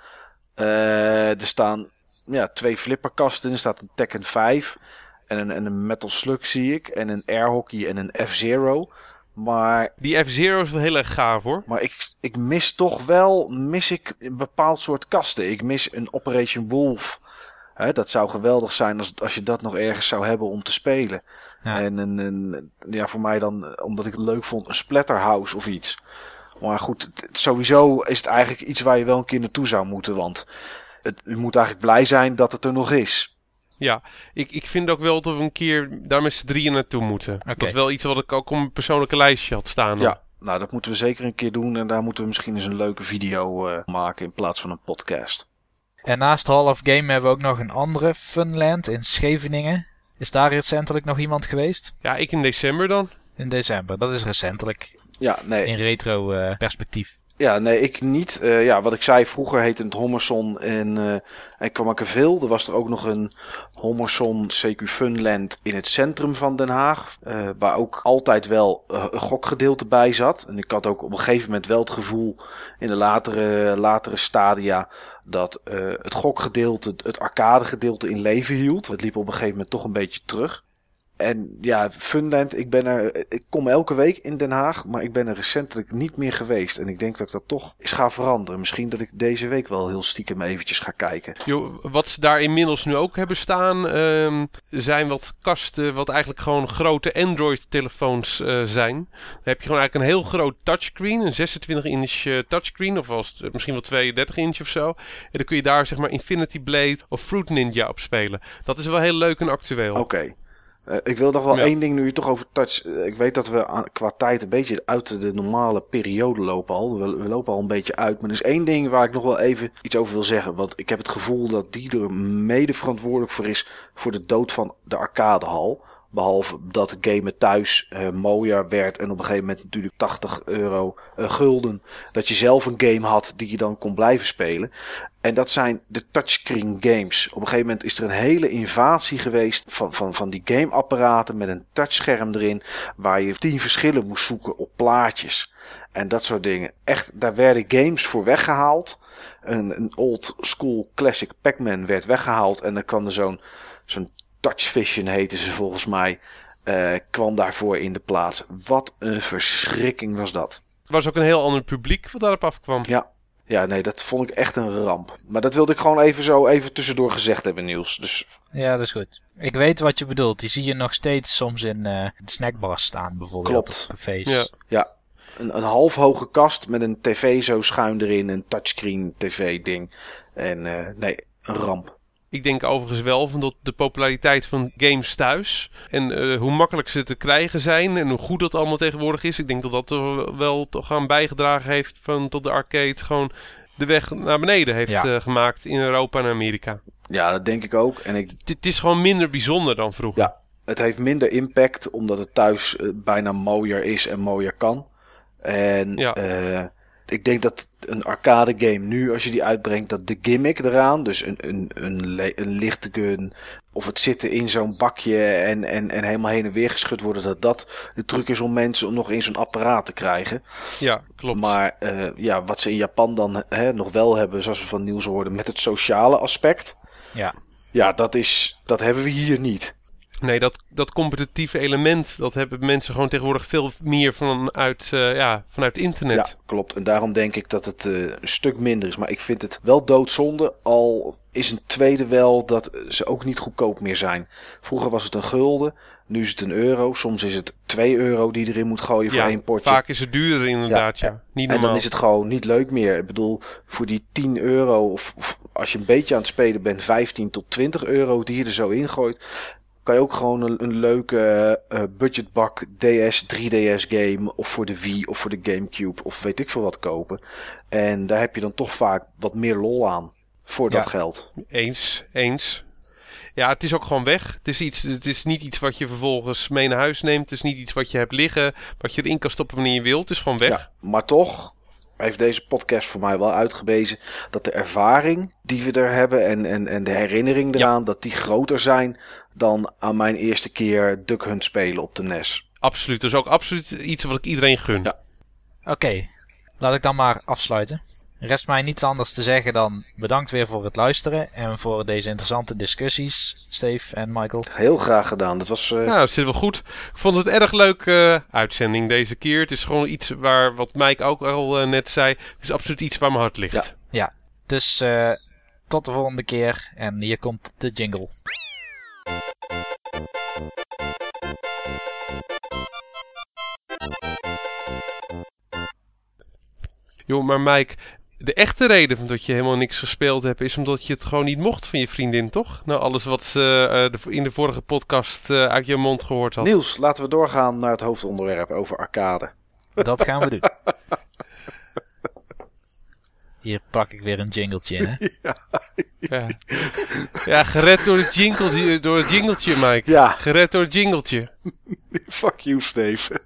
Uh, er staan ja, twee flipperkasten. Er staat een Tekken 5 en een, en een Metal Slug zie ik. En een Air Hockey en een F-Zero. Maar... Die F-Zero is wel heel erg gaaf hoor. Maar ik, ik mis toch wel mis ik een bepaald soort kasten. Ik mis een Operation Wolf. Hè, dat zou geweldig zijn als, als je dat nog ergens zou hebben om te spelen. Ja. En een, een, ja, voor mij dan, omdat ik het leuk vond, een Splatterhouse of iets. Maar goed, sowieso is het eigenlijk iets waar je wel een keer naartoe zou moeten. Want het, je moet eigenlijk blij zijn dat het er nog is. Ja, ik, ik vind ook wel dat we een keer daar met z'n drieën naartoe moeten. Dat is wel iets wat ik ook op mijn persoonlijke lijstje had staan. Ja, nou dat moeten we zeker een keer doen. En daar moeten we misschien eens een leuke video uh, maken in plaats van een podcast. En naast Hall of Game hebben we ook nog een andere Funland in Scheveningen. Is daar recentelijk nog iemand geweest? Ja, ik in december dan. In december, dat is recentelijk. Ja, nee. In retro uh, perspectief. Ja, nee, ik niet. Uh, ja, wat ik zei, vroeger heette het Hommerson en, uh, en kwam ik er veel. Er was er ook nog een Hommerson CQ Funland in het centrum van Den Haag. Uh, waar ook altijd wel een gokgedeelte bij zat. En ik had ook op een gegeven moment wel het gevoel in de latere, latere stadia dat het gokgedeelte, het arcadegedeelte in leven hield. Het liep op een gegeven moment toch een beetje terug. En ja, Funland, ik ben er, ik kom elke week in Den Haag, maar ik ben er recentelijk niet meer geweest. En ik denk dat ik dat toch eens ga veranderen. Misschien dat ik deze week wel heel stiekem eventjes ga kijken. Jo, wat ze daar inmiddels nu ook hebben staan, um, zijn wat kasten, wat eigenlijk gewoon grote Android-telefoons uh, zijn. Dan heb je gewoon eigenlijk een heel groot touchscreen, een 26-inch uh, touchscreen, of was het misschien wel 32 inch of zo. En dan kun je daar zeg maar Infinity Blade of Fruit Ninja op spelen. Dat is wel heel leuk en actueel. Oké. Okay. Uh, ik wil nog wel ja. één ding nu je toch over touch. Uh, ik weet dat we aan, qua tijd een beetje uit de normale periode lopen al. We, we, lopen al een beetje uit. Maar er is één ding waar ik nog wel even iets over wil zeggen. Want ik heb het gevoel dat die er mede verantwoordelijk voor is voor de dood van de arcadehal. Behalve dat gamen thuis uh, mooier werd en op een gegeven moment natuurlijk 80 euro uh, gulden. Dat je zelf een game had die je dan kon blijven spelen. En dat zijn de touchscreen games. Op een gegeven moment is er een hele invasie geweest van, van, van die gameapparaten met een touchscherm erin. Waar je tien verschillen moest zoeken op plaatjes. En dat soort dingen. Echt, daar werden games voor weggehaald. Een, een old school classic Pac-Man werd weggehaald. En dan kwam er zo'n zo'n Touchvision heten ze volgens mij. Uh, kwam daarvoor in de plaats. Wat een verschrikking was dat. Er was ook een heel ander publiek wat daarop afkwam. Ja. Ja, nee, dat vond ik echt een ramp. Maar dat wilde ik gewoon even zo even tussendoor gezegd hebben, Niels. Dus... Ja, dat is goed. Ik weet wat je bedoelt. Die zie je nog steeds soms in uh, snackbars staan, bijvoorbeeld. Klopt. Op cafés. Ja. ja. Een, een half hoge kast met een tv zo schuin erin. Een touchscreen tv ding. En uh, nee, een ramp. Ik denk overigens wel van dat de populariteit van games thuis en uh, hoe makkelijk ze te krijgen zijn en hoe goed dat allemaal tegenwoordig is. Ik denk dat dat er wel toch aan bijgedragen heeft van tot de arcade gewoon de weg naar beneden heeft ja. uh, gemaakt in Europa en Amerika. Ja, dat denk ik ook. En ik... Het is gewoon minder bijzonder dan vroeger. Ja, het heeft minder impact omdat het thuis uh, bijna mooier is en mooier kan. En ja ik denk dat een arcade game nu, als je die uitbrengt, dat de gimmick eraan, dus een, een, een, een lichte gun, of het zitten in zo'n bakje en, en, en helemaal heen en weer geschud worden, dat dat de truc is om mensen om nog in zo'n apparaat te krijgen. Ja, klopt. Maar uh, ja, wat ze in Japan dan hè, nog wel hebben, zoals we van Niels hoorden, met het sociale aspect. Ja. Ja, dat, is, dat hebben we hier niet. Nee, dat, dat competitieve element, dat hebben mensen gewoon tegenwoordig veel meer vanuit, uh, ja, vanuit internet. Ja, klopt. En daarom denk ik dat het uh, een stuk minder is. Maar ik vind het wel doodzonde, al is een tweede wel dat ze ook niet goedkoop meer zijn. Vroeger was het een gulden, nu is het een euro. Soms is het 2 euro die erin moet gooien voor één potje. vaak is het duurder inderdaad, ja. ja. Niet en dan is het gewoon niet leuk meer. Ik bedoel, voor die 10 euro, of, of als je een beetje aan het spelen bent, 15 tot 20 euro die je er zo ingooit kan je ook gewoon een, een leuke uh, budgetbak DS, 3DS game of voor de Wii of voor de Gamecube of weet ik veel wat kopen. En daar heb je dan toch vaak wat meer lol aan voor dat geld. Eens, eens. Ja, het is ook gewoon weg. Het is, iets, het is niet iets wat je vervolgens mee naar huis neemt. Het is niet iets wat je hebt liggen, wat je erin kan stoppen wanneer je wilt. Het is gewoon weg. Ja, maar toch heeft deze podcast voor mij wel uitgewezen dat de ervaring die we er hebben en, en, en de herinnering eraan, ja. dat die groter zijn dan aan mijn eerste keer Duck Hunt spelen op de NES. absoluut. Dat is ook absoluut iets wat ik iedereen gun. Ja. Oké, laat ik dan maar afsluiten. Rest mij niets anders te zeggen dan bedankt weer voor het luisteren en voor deze interessante discussies, Steve en Michael. Heel graag gedaan. Dat was... eh, Nou, dat zit wel goed. Ik vond het erg leuk eh, uitzending deze keer. Het is gewoon iets waar, wat Mike ook al eh, net zei, het is absoluut iets waar mijn hart ligt. Ja. Dus eh, tot de volgende keer en hier komt de jingle. Joh, maar Mike, de echte reden van dat je helemaal niks gespeeld hebt, is omdat je het gewoon niet mocht van je vriendin, toch? Nou, alles wat ze eh, de- in de vorige podcast eh, uit je mond gehoord had. Niels, laten we doorgaan naar het hoofdonderwerp over arcade. Dat gaan we doen. Hier pak ik weer een jingletje in, hè? Ja. ja. gered door het, jingle, door het jingletje, Mike. Ja. Gered door het jingletje. Fuck you, Steve.